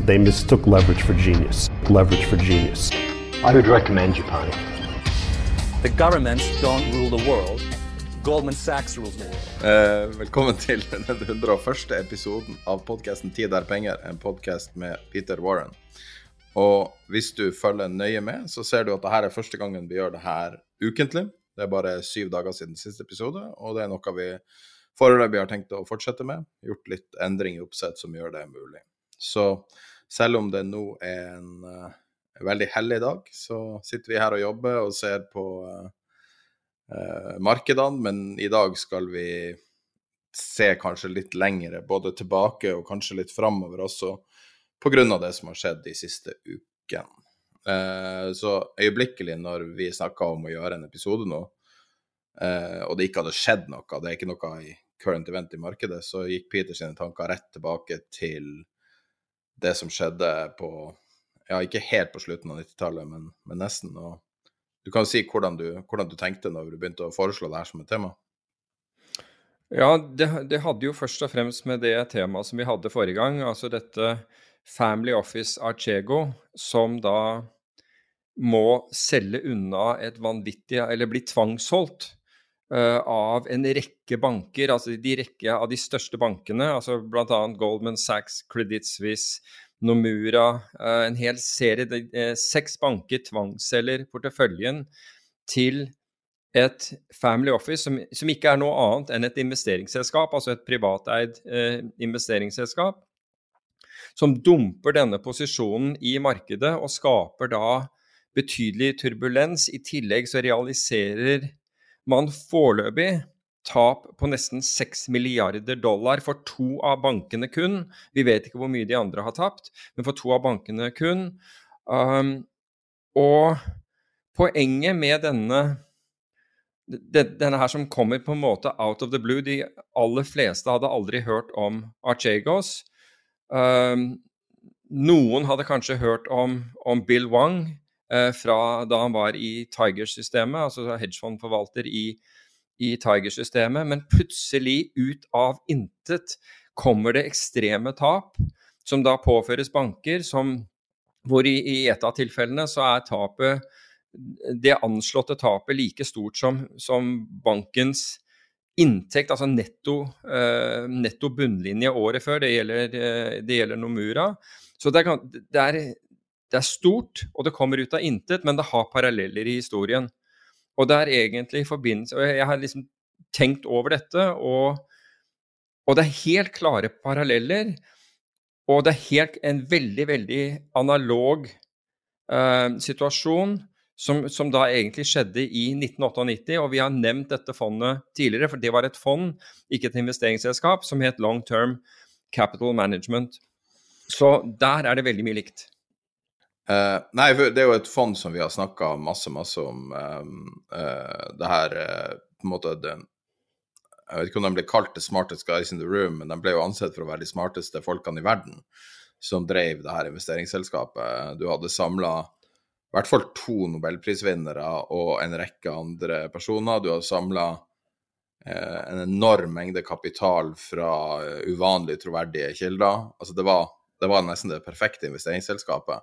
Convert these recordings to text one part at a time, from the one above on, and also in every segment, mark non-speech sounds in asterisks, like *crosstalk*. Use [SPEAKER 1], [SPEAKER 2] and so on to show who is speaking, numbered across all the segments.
[SPEAKER 1] They mistook leverage for genius. Leverage for genius.
[SPEAKER 2] I would recommend Japan.
[SPEAKER 3] The governments don't rule the world. Goldman Sachs rules the world.
[SPEAKER 4] Eh, velkommen til *laughs* den 101. episoden av podkasten 'Tid er penger', en podkast med Peter Warren. Og hvis du følger nøye med, så ser du at dette er første gangen vi gjør det her ukentlig. Det er bare syv dager siden siste episode, og det er noe vi foreløpig har tenkt å fortsette med. Gjort litt endring i oppsett som gjør det mulig. Så selv om det nå er en uh, veldig hellig dag, så sitter vi her og jobber og ser på uh, uh, markedene, men i dag skal vi se kanskje litt lengre, både tilbake og kanskje litt framover også, pga. det som har skjedd de siste ukene. så øyeblikkelig når vi snakka om å gjøre en episode nå, og det ikke hadde skjedd noe, det er ikke noe i current event i markedet, så gikk Peter sine tanker rett tilbake til det som skjedde på Ja, ikke helt på slutten av 90-tallet, men, men, nesten. Og du kan si hvordan du, hvordan du tenkte når du begynte å foreslå det her som et tema?
[SPEAKER 5] Ja, det, det, hadde jo først og fremst med det temaet som vi hadde forrige gang, altså dette Family Office Archego, som da må selge unna et vanvittig Eller bli tvangsholdt av en rekke banker, altså de rekke av de største bankene, altså bl.a. Goldman Sachs, Credit Suisse, Nomura, uh, en hel serie, de, uh, seks banker tvangsselger porteføljen til et family office som, som, ikke er noe annet enn et investeringsselskap, altså et privateid eh, investeringsselskap, som dumper denne posisjonen i markedet og skaper da betydelig turbulens. I tillegg så realiserer man foreløpig tap på nesten 6 milliarder dollar for to av bankene kun. Vi vet ikke hvor mye de andre har tapt, men for to av bankene kun. Um, og poenget med denne denne her som kommer på en måte out of the blue. De aller fleste hadde aldri hørt om Archegos. Um, noen hadde kanskje hørt om, om Bill Wang fra da han var i Tiger-systemet, altså hedgefondforvalter i, i Tiger-systemet, men plutselig, ut av intet, kommer det ekstreme tap som da påføres banker, som, hvor i, i et av tilfellene så er tapet det anslåtte tapet like stort som, som bankens inntekt, altså netto, eh, netto, bunnlinje året før. Det gjelder, eh, det gjelder Nomura. Så det er, det, er, det er, stort, og det kommer ut av intet, men det har paralleller i historien. Og det er egentlig i forbindelse og Jeg har liksom tenkt over dette, og, og det er helt klare paralleller. Og det er helt en veldig, veldig analog eh, situasjon som, som, da egentlig skjedde i 1998. Og vi har nevnt dette fondet tidligere, for det var et fond, ikke et investeringsselskap, som het Long Term Capital Management. Så der er det veldig mye likt.
[SPEAKER 4] Uh, nei, det er jo et fond som vi har snakka masse, masse om. Um, uh, det her uh, på en måte det, Jeg vet ikke om de ble kalt the smartest guys in the room, men de ble jo ansett for å være de smarteste folkene i verden som drev det her investeringsselskapet. Du hadde samla i hvert fall to nobelprisvinnere og en rekke andre personer. Du hadde samla en enorm mengde kapital fra uvanlig troverdige kilder. Altså det var, det var, nesten det perfekte investeringsselskapet.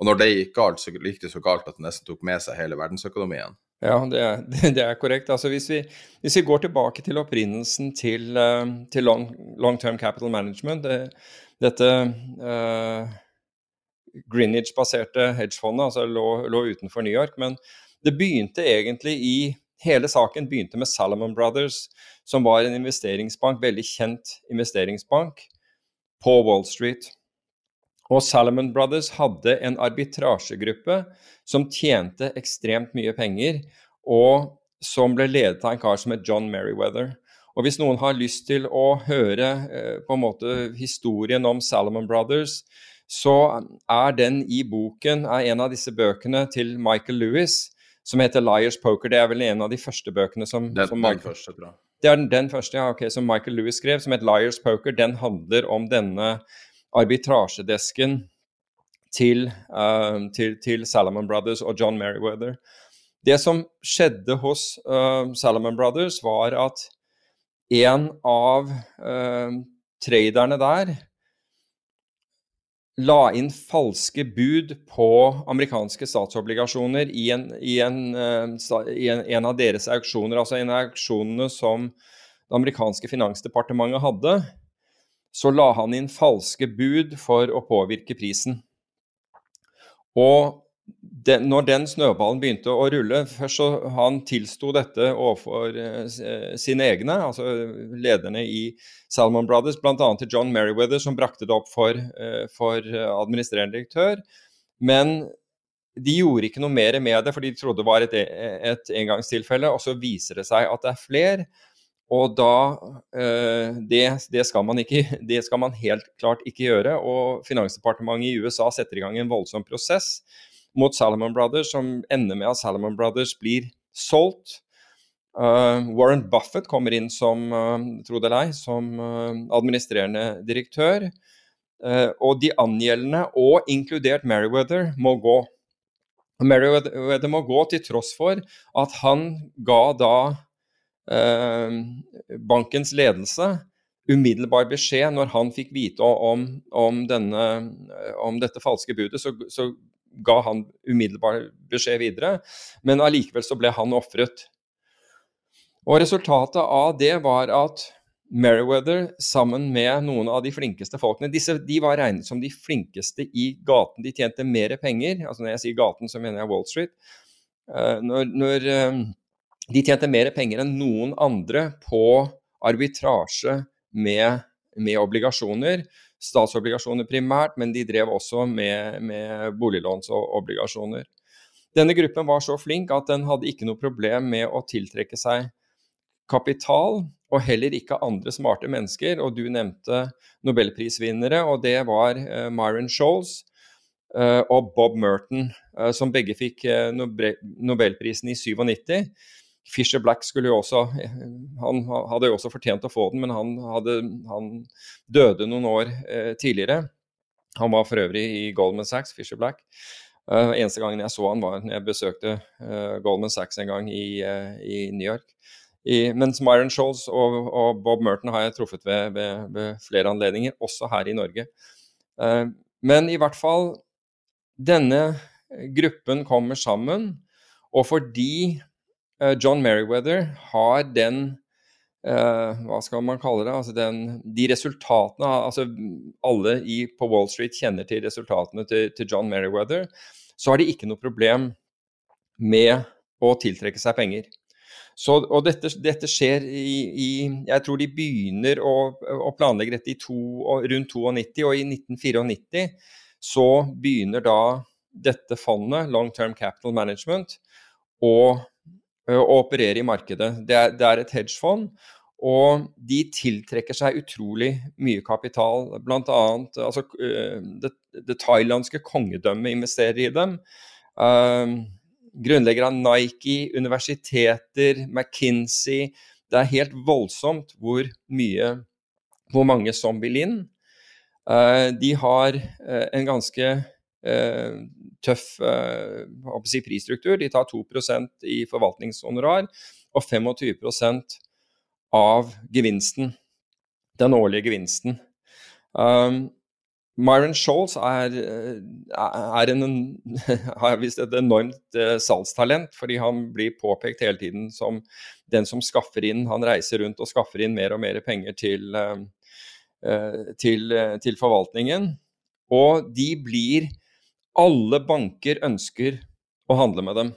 [SPEAKER 4] Og når det gikk galt, så gikk det så galt at det nesten tok med seg hele verdensøkonomien.
[SPEAKER 5] Ja, det er, *laughs* det er korrekt. Altså hvis, vi, hvis, vi, går tilbake til opprinnelsen til, uh, til long, long, term capital management, det, dette uh, Greenwich-baserte hedgefondet altså lå, lå, utenfor New York, men det begynte egentlig i Hele saken begynte med Salomon Brothers, som var en investeringsbank, veldig kjent investeringsbank, på Wall Street. Og Salomon Brothers hadde en arbitrasjegruppe som tjente ekstremt mye penger, og som ble ledet av en kar som het John Merriweather. Og Hvis noen har lyst til å høre eh, på en måte historien om Salomon Brothers, så er den i boken, er en av disse bøkene til Michael Lewis, som heter 'Liars Poker'. Det er vel en av de første bøkene som,
[SPEAKER 4] den,
[SPEAKER 5] som
[SPEAKER 4] Michael, den første, tror jeg.
[SPEAKER 5] Det er den, den første, ja, ok, som Michael Lewis skrev, som heter 'Liars Poker'. Den handler om denne arbitrasjedesken til, uh, til, til, Salomon Brothers og John Merriweather. Det som skjedde hos uh, Salomon Brothers, var at en av uh, traderne der la inn falske bud på amerikanske statsobligasjoner i en, i en, i en, en av deres auksjoner, altså en av auksjonene som det amerikanske finansdepartementet hadde så la han inn falske bud for å påvirke prisen. Og den, når den snøballen begynte å rulle Først så han tilsto dette overfor eh, sine egne, altså lederne i Salmon Brothers, bl.a. til John Merriweather, som brakte det opp for, eh, for administrerende direktør. Men de gjorde ikke noe mer med det, for de trodde det var et, et engangstilfelle. Og så viser det seg at det er flere. Og da eh, det, det, skal man ikke, *laughs* det skal man helt klart ikke gjøre. Og Finansdepartementet i USA setter i gang en voldsom prosess mot Salomon Brothers, som ender med at Salomon Brothers blir solgt. Uh, Warren Buffett kommer inn som, uh, tro det eller ei, som administrerende direktør. Og de angjeldende, og inkludert Merriweather, må gå. Merriweather må gå til tross for at han ga da Eh, bankens ledelse umiddelbar beskjed når han fikk vite om, om, denne, om dette falske budet. Så, så, ga han umiddelbar beskjed videre, men allikevel så ble han ofret. Og Resultatet av det var at Meriwether sammen med noen av de flinkeste folkene disse, De var regnet som de flinkeste i gaten. De tjente mer penger. altså Når jeg sier gaten, så mener jeg Wall Street. Uh, når, når uh, de tjente mer penger enn noen andre på arbitrasje med, med obligasjoner. Statsobligasjoner primært, men de drev også med, med boliglånsobligasjoner. Denne gruppen var så flink at den hadde ikke noe problem med å tiltrekke seg kapital, og heller ikke andre smarte mennesker. Og du nevnte nobelprisvinnere, og det var uh, Myron Scholes uh, og Bob Merton, uh, som begge fikk nobelprisen i 97. Fisher Black skulle jo også Han hadde jo også fortjent å få den, men han, hadde, han døde noen år eh, tidligere. Han var for øvrig i Goldman Sachs, Fisher Black. Uh, eneste gangen jeg så han var når jeg besøkte uh, Goldman Sachs en gang i, uh, i New York. I, mens Myron Scholes og, og, Bob Merton har jeg truffet ved, ved, ved flere anledninger, også her i Norge. men i hvert fall Denne gruppen kommer sammen, og fordi John Merriweather har den Uh, hva skal man kalle det? Altså den, de resultatene altså Alle i, på Wall Street kjenner til resultatene til, til, John Merriweather. Så har de ikke noe problem med å tiltrekke seg penger. Så, og dette, dette skjer i, i, Jeg tror de begynner å, å planlegge dette to, rundt 92, og i 1994 så begynner da dette fondet, Long Term Capital Management, å å opererer operere i markedet. Det er, det er et hedgefond, og de tiltrekker seg utrolig mye kapital. Blant annet altså, eh, det, det thailandske kongedømmet investerer i dem. Um, grunnlegger av Nike, universiteter, McKinsey. Det er helt voldsomt hvor mye Hvor mange som vil inn. Uh, de har uh, en ganske tøff eh, si, prisstruktur. De tar 2% i forvaltningshonorar og 25% av gevinsten. Den årlige gevinsten. Um, Myron Scholes er, er en, *laughs* har visst et enormt uh, salgstalent, fordi han blir påpekt hele tiden som den som skaffer inn Han reiser rundt og skaffer inn mer og mer penger til, til, til forvaltningen. Og de blir Alle banker ønsker å handle med dem.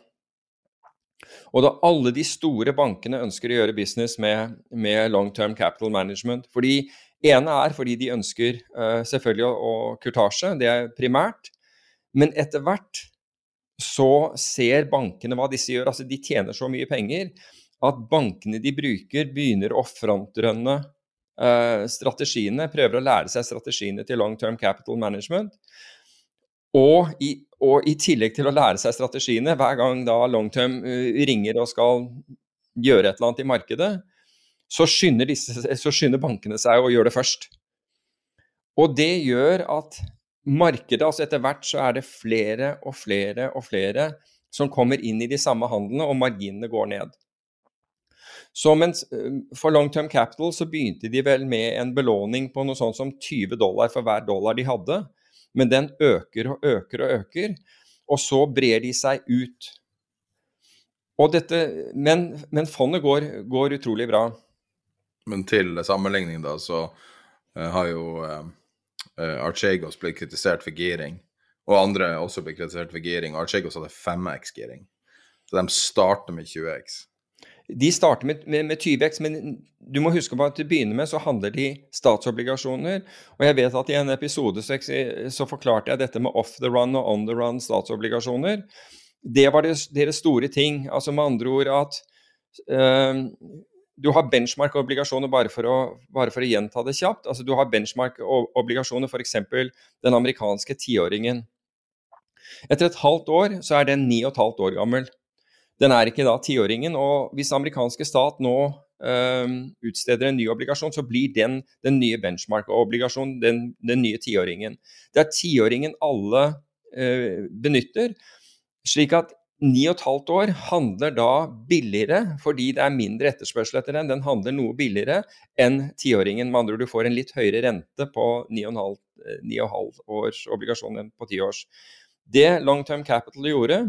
[SPEAKER 5] Og da alle de store bankene ønsker å gjøre business med, med long term capital management. fordi ene er fordi de ønsker uh, selvfølgelig å, å kurtasje, det er primært. Men etter hvert så ser bankene hva disse gjør. Altså de tjener så mye penger at bankene de bruker, begynner å frontrønne uh, strategiene, prøver å lære seg strategiene til long term capital management. Og i, og i, tillegg til å lære seg strategiene, hver gang da Longterm uh, ringer og skal gjøre et eller annet i markedet, så skynder, disse, så skynder bankene seg å gjøre det først. Og det gjør at markedet, altså etter hvert så er det flere og flere og flere som kommer inn i de samme handlene, og marginene går ned. Så mens uh, For long term capital så begynte de vel med en belåning på noe sånt som 20 dollar for hver dollar de hadde men den øker og øker og øker. Og så brer de seg ut. Dette, men, men, fondet går, går, utrolig bra.
[SPEAKER 4] Men til sammenligning, da, så uh, har jo uh, Archegos blitt kritisert for giring. Og andre også blitt kritisert for giring. Archegos hadde 5X-giring. Så de starter med 20X.
[SPEAKER 5] De starter med, med, med 20X, men du må huske på at til å begynne med så handler de statsobligasjoner. Og jeg vet at i en episode så, så forklarte jeg dette med off the run og on the run statsobligasjoner. Det var deres store ting. Altså med andre ord at øh, du har benchmark-obligasjoner, bare, bare, for å gjenta det kjapt. Altså Du har benchmark-obligasjoner, f.eks. den amerikanske tiåringen. Etter et halvt år så er den ni og et halvt år gammel. Den er ikke da tiåringen. Og hvis amerikanske stat nå øh, utsteder en ny obligasjon, så blir den den nye benchmark-obligasjonen, den, den, nye tiåringen. Det er tiåringen alle øh, benytter. slik at ni og et halvt år handler da billigere fordi det er mindre etterspørsel etter den. Den handler noe billigere enn tiåringen. Med andre ord, du får en litt høyere rente på ni og en halv, ni og halv års obligasjon enn på ti års. Det Long Term Capital gjorde,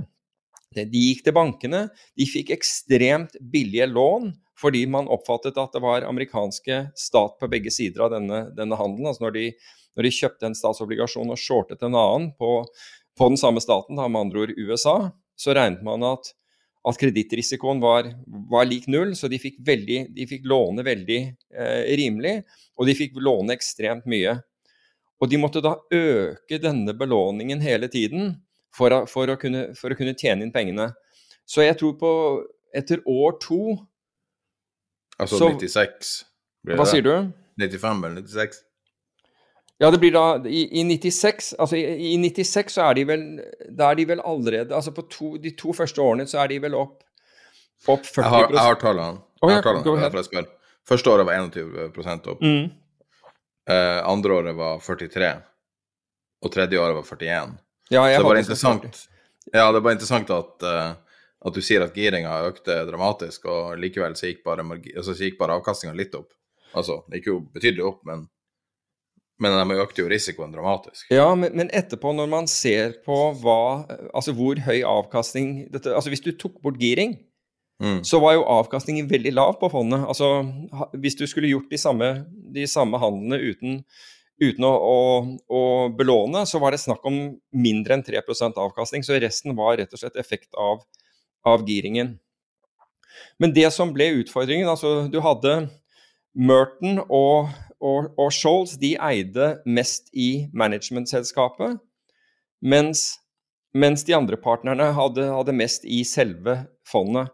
[SPEAKER 5] de gikk til bankene, de fikk ekstremt billige lån fordi man oppfattet at det var amerikanske stat på begge sider av denne, denne handelen. Altså når de, når de, kjøpte en statsobligasjon og shortet en annen på, på den samme staten, da med andre ord USA, så regnet man at, at kredittrisikoen var, var, lik null, så de fikk, veldig, de fikk låne veldig eh, rimelig, og de fikk låne ekstremt mye. Og de måtte da øke denne belåningen hele tiden for å, for, å kunne, for å, kunne, tjene inn pengene. Så jeg tror på etter år to
[SPEAKER 4] Altså så, 96?
[SPEAKER 5] Blir hva det? sier du?
[SPEAKER 4] 95 eller 96?
[SPEAKER 5] Ja, det blir da I, i 96 altså i, i, 96 så er de vel Da er de vel allerede Altså på to, de to første årene så er de vel opp, opp 40
[SPEAKER 4] Jeg har, jeg har tallene. Oh, ja, tallene Første året var 21 opp. Mm. Uh, andre året var 43. Og tredje året var 41.
[SPEAKER 5] Ja, jeg
[SPEAKER 4] så det var interessant. Ja, det var interessant at, uh, at du sier at giringa økte dramatisk, og likevel så gikk bare, altså, bare avkastninga litt opp. Altså, det gikk jo betydelig opp, men, men de økte jo risikoen dramatisk.
[SPEAKER 5] Ja, men, men, etterpå, når man ser på hva, altså hvor høy avkastning dette, altså Hvis du tok bort giring, mm. så var jo avkastningen veldig lav på fondet. Altså, hvis du skulle gjort de samme, de samme handlene uten uten å, å, å, belåne, så var det snakk om mindre enn 3% avkastning. Så resten var rett og slett effekt av, av giringen. Men det som ble utfordringen altså Du hadde Merton og, og, og Scholes, de eide mest i managementselskapet. Mens, mens de andre partnerne hadde, hadde mest i selve fondet.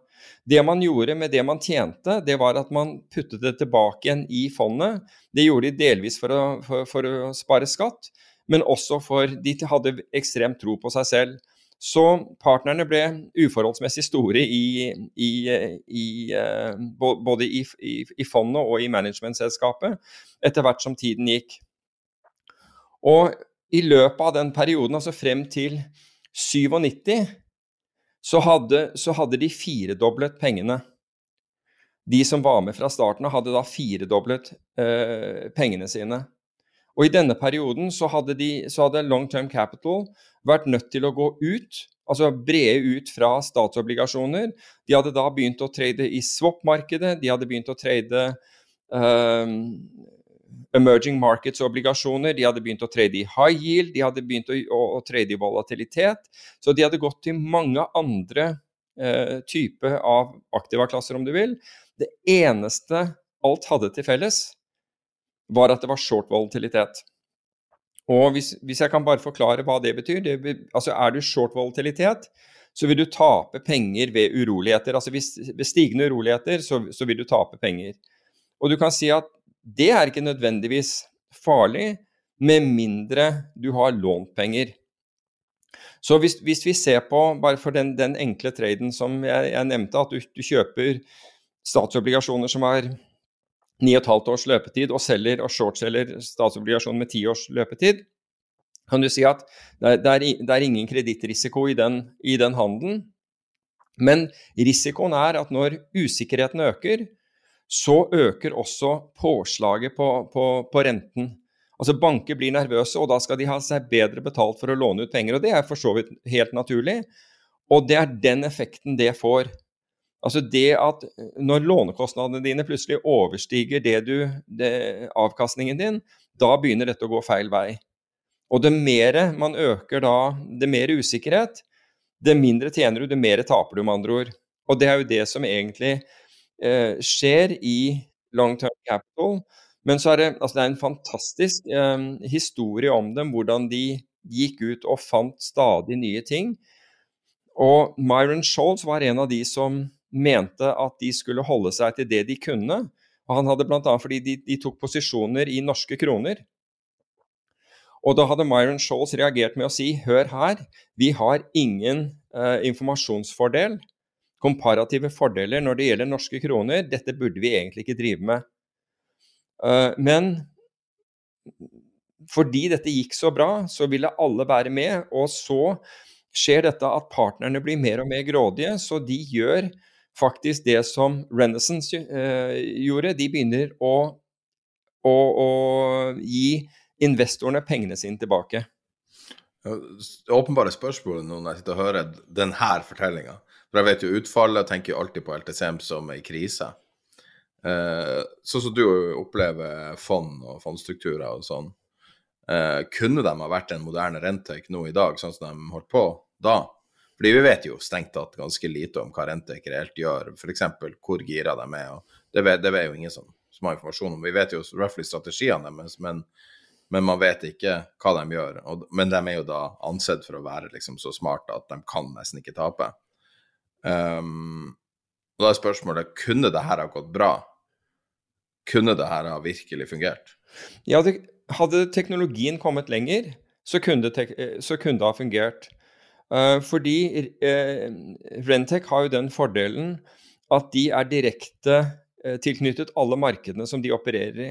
[SPEAKER 5] Det man gjorde med det man tjente, det var at man puttet det tilbake igjen i fondet. Det gjorde de delvis for å, for, for å spare skatt, men også for de hadde ekstremt tro på seg selv. Så partnerne ble uforholdsmessig store i, i, i, eh, både i, i, fondet og i managementselskapet etter hvert som tiden gikk. Og i løpet av den perioden, altså frem til 97, så hadde, så hadde de firedoblet pengene. De som var med fra starten av, hadde da firedoblet eh, pengene sine. Og i denne perioden så hadde, de, så hadde Long Term Capital vært nødt til å gå ut, altså brede ut fra statsobligasjoner. De hadde da begynt å trade i swap-markedet, de hadde begynt å trade um, emerging markets-obligasjoner, de hadde begynt å trade i high yield, de hadde begynt å, å, å trade i volatilitet. Så de hadde gått til mange andre eh, typer av aktiva-klasser, om du vil. Det eneste alt hadde til felles, var at det var short volatilitet. Og hvis, hvis, jeg kan bare forklare hva det betyr det, altså Er du short volatilitet, så vil du tape penger ved uroligheter. Altså hvis, Ved stigende uroligheter så, så, vil du tape penger. Og du kan si at det er ikke nødvendigvis farlig, med mindre du har lånt penger. Så hvis, hvis vi ser på, bare for den, den enkle traden som jeg, jeg nevnte, at du, du kjøper statsobligasjoner som er 9,5 års løpetid og selger og shortselger statsobligasjoner med 10 års løpetid, kan du si at det er, det er ingen kredittrisiko i, i, den handelen. Men risikoen er at når usikkerheten øker, så øker også påslaget på, på, på renten. Altså Banker blir nervøse, og da skal de ha seg bedre betalt for å låne ut penger. og Det er for så vidt helt naturlig. Og det er den effekten det får. Altså det at når lånekostnadene dine plutselig overstiger det du, det, avkastningen din, da begynner dette å gå feil vei. Og det mer man øker da, det mer usikkerhet, det mindre tjener du, det mer taper du, med andre ord. Og det er jo det som egentlig skjer i long term capital. Men så er det, altså det er en fantastisk eh, historie om dem, hvordan de gikk ut og fant stadig nye ting. Og Myron Scholes var en av de som mente at de skulle holde seg til det de kunne. Og han hadde bl.a. fordi de, de, tok posisjoner i norske kroner. Og da hadde Myron Scholes reagert med å si hør her, vi har ingen eh, informasjonsfordel, komparative fordeler når det gjelder norske kroner, dette burde vi egentlig ikke drive med. Uh, men fordi dette gikk så bra, så ville alle være med, og så skjer dette at partnerne blir mer og mer grådige, så de gjør faktisk det som Renaissance eh, gjorde. De begynner å, å, å, gi investorene pengene sine tilbake.
[SPEAKER 4] Åpenbare spørsmålet nå når jeg sitter og hører denne fortellinga For jeg vet jo utfallet, jeg tenker alltid på LTCM som ei krise. Sånn som du opplever fond og fondstrukturer og sånn. Eh, kunne de ha vært en moderne Rentec nå i dag, sånn som de holdt på da? Fordi vi vet jo strengt tatt ganske lite om hva Rentec reelt gjør, f.eks. hvor gira de er. og Det vet, det vet jo ingen som, som, har informasjon om. Vi vet jo roughly strategiene deres, men, men, man vet ikke hva de gjør. Og, men de er jo da ansett for å være liksom så smarte at de kan nesten ikke tape. Um, og da er spørsmålet kunne det her ha gått bra? Kunne det her ha virkelig fungert?
[SPEAKER 5] Ja, det, hadde teknologien kommet lenger, så kunne det, så kunne det ha fungert. Uh, fordi uh, Rentec har jo den fordelen at de er direkte uh, tilknyttet alle markedene som de opererer i.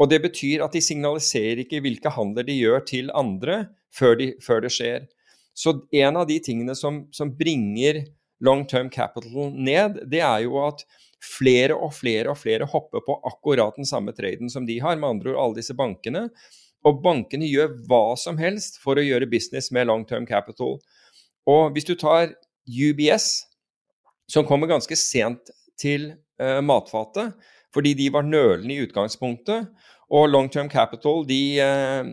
[SPEAKER 5] Og Det betyr at de signaliserer ikke hvilke handler de gjør til andre før, de, før det skjer. Så en av de tingene som, som bringer long term capital ned, det er jo at flere og flere og flere hopper på akkurat den samme traden som de har, med andre ord alle disse bankene. Og bankene gjør hva som helst for å gjøre business med long term capital. Og hvis du tar UBS, som kommer ganske sent til uh, matfatet, fordi de var nølende i utgangspunktet, og Long Term Capital de, uh,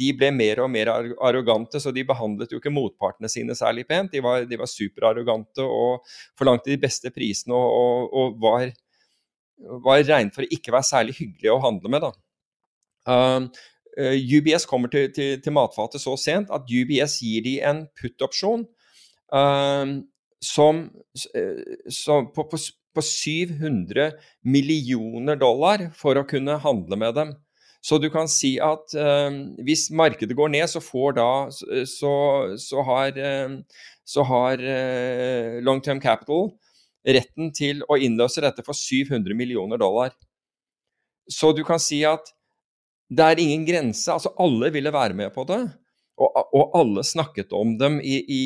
[SPEAKER 5] de, ble mer og mer arrogante, så de behandlet jo ikke motpartene sine særlig pent. De var, de var superarrogante og forlangte de beste prisene og, og, og var, var regnet for å ikke være særlig hyggelige å handle med. Uh, Eh, UBS kommer til, til, til, matfatet så sent at UBS gir de en put-opsjon um, som, eh, som på, på, på, 700 millioner dollar for å kunne handle med dem. Så du kan si at eh, hvis markedet går ned, så får da så, så har, uh, så har Long Term Capital retten til å innløse dette for 700 millioner dollar. Så du kan si at det er ingen grense. Altså, alle ville være med på det. Og, og alle snakket om dem i, i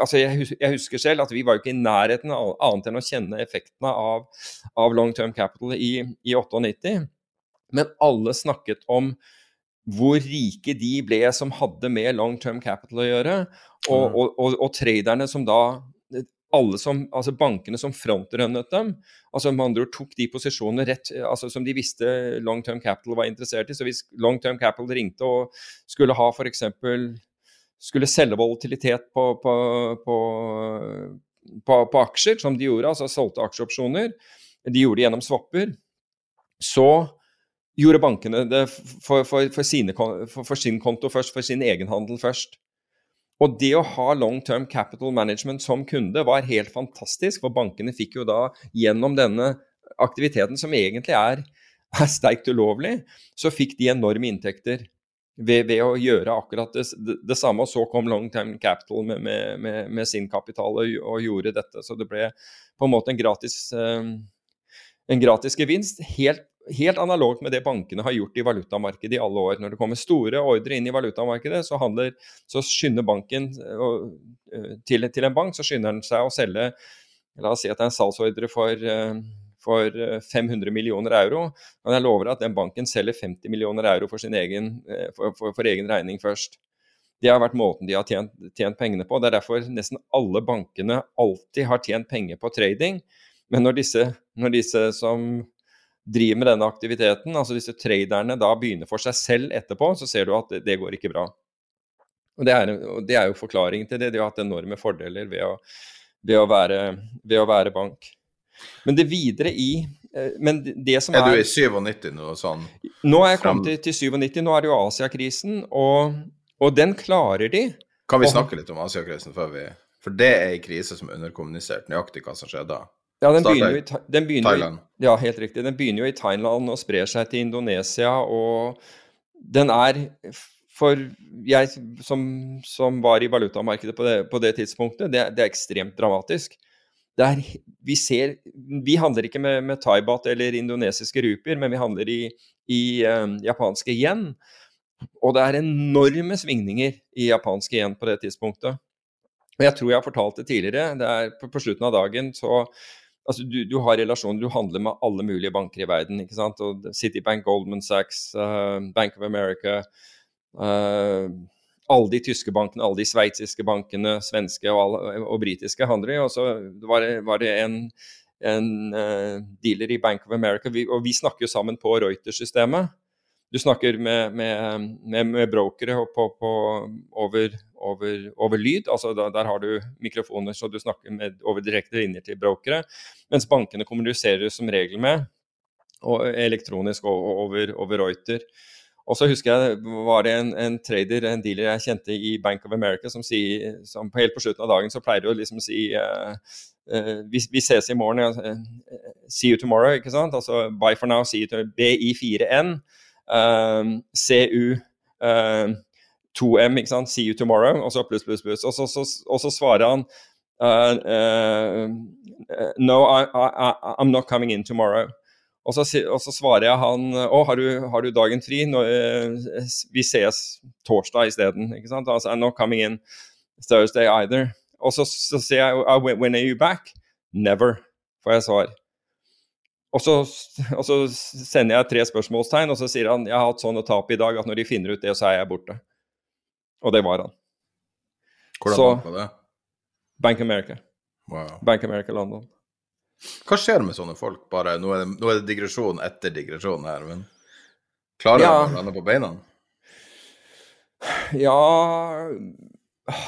[SPEAKER 5] altså jeg, jeg, husker selv at vi var jo ikke i nærheten av annet enn å kjenne effektene av, av long term capital i, i 98. Men alle snakket om hvor rike de ble som hadde med long term capital å gjøre, og,
[SPEAKER 4] Mm.
[SPEAKER 5] og, og, og traderne som da alle som, altså Bankene som frontrunnet dem, altså med andre ord tok de posisjonene rett, altså som de visste long term capital var interessert i. Så hvis long term capital ringte og skulle ha f.eks. skulle selge volatilitet på, på, på, på, aksjer, som de gjorde, altså solgte aksjeopsjoner, de gjorde det gjennom swapper, så gjorde bankene det for, for, for, sine, for sin konto først, for sin egenhandel først. Og det å ha long term capital management som kunde var helt fantastisk, for bankene fikk jo da gjennom denne aktiviteten, som egentlig er, er sterkt ulovlig, så fikk de enorme inntekter ved, ved å gjøre akkurat det, det, samme. Og så kom long Time capital med, med, med, med sin kapital og, og, gjorde dette. Så det ble på en måte en gratis, um, en gratis gevinst. Helt helt analogt med det bankene har gjort i valutamarkedet i alle år. Når det kommer store ordre inn i valutamarkedet, så, handler, så skynder banken til, til, en bank så skynder den seg å selge La oss si at det er en salgsordre for, for 500 millioner euro. Men jeg lover at den banken selger 50 millioner euro for, egen, for, for, for egen regning først. Det har vært måten de har tjent, tjent, pengene på. Det er derfor nesten alle bankene alltid har tjent penger på trading. Men når disse, når disse som driver med denne aktiviteten, altså disse traderne da begynner for seg selv etterpå, så ser du at det, det går ikke bra. Og det, er, det, er, jo forklaringen til det. De har hatt enorme fordeler ved å, ved å, være, ved å være, bank. Men det videre i men det som
[SPEAKER 4] er, er du i 97 nå? Sånn,
[SPEAKER 5] nå er jeg kommet til, til 97. Nå er det jo Asiakrisen, og, og den klarer de.
[SPEAKER 4] Kan vi snakke litt om Asiakrisen før vi For det er en krise som er underkommunisert, nøyaktig hva som skjedde da.
[SPEAKER 5] Ja, den begynner, jo i, den begynner
[SPEAKER 4] Thailand.
[SPEAKER 5] I, ja, helt riktig. Den begynner jo i Thailand og sprer seg til Indonesia. Og den er, for jeg som, som var i valutamarkedet på det, på det tidspunktet, det, det, er ekstremt dramatisk. Er, vi, ser, vi handler ikke med, med thaibat eller indonesiske rupier, men vi handler i, i um, japanske yen. Og det er enorme svingninger i japanske yen på det tidspunktet. Og jeg tror jeg har fortalt det tidligere. det er På, på slutten av dagen så altså du, du, har relasjoner, du handler med alle mulige banker i verden. ikke sant? Og Citibank, Goldman Sachs, uh, Bank of America uh, Alle de tyske bankene, alle de sveitsiske bankene, svenske og, alle, og britiske handler i. Og så var det, var det en, en uh, dealer i Bank of America, vi, og vi snakker jo sammen på Reuters-systemet. Du snakker med, med, med, med brokere på, på, over, over, over, lyd. altså da, Der har du mikrofoner, så du snakker over direkte linjer til brokere. Mens bankene kommuniserer som regel med og elektronisk over, over Reuter. Og så husker jeg var det en, en, trader, en dealer jeg kjente i Bank of America, som sier som helt på slutten av dagen så pleier å liksom si uh, uh, vi, vi, ses i morgen. Uh, see you tomorrow, ikke sant? Altså bye for now, see you tomorrow. BI4N. Um, CU um, 2M, ikke sant? See you tomorrow, og så pluss, pluss, pluss. Og så, så, og så svarer han No, I, I, I'm not coming in tomorrow. Og så, og så svarer jeg han Å, har, har, du dagen fri? Nå, uh, vi ses torsdag isteden. Altså, I'm not coming in Thursday either. Og så, så sier jeg oh, When are you back? Never, får jeg svar. Og så, og så, sender jeg tre spørsmålstegn, og så sier han jeg har hatt sånn å tape i dag at når de finner ut det, så er jeg borte. Og det var han.
[SPEAKER 4] Hvordan så, var det?
[SPEAKER 5] Bank America.
[SPEAKER 4] Wow.
[SPEAKER 5] Bank America London.
[SPEAKER 4] Hva skjer med sånne folk? Bare, nå, er det, nå er det digresjon etter digresjon her, men klarer
[SPEAKER 5] ja.
[SPEAKER 4] han å lande på beina?
[SPEAKER 5] Ja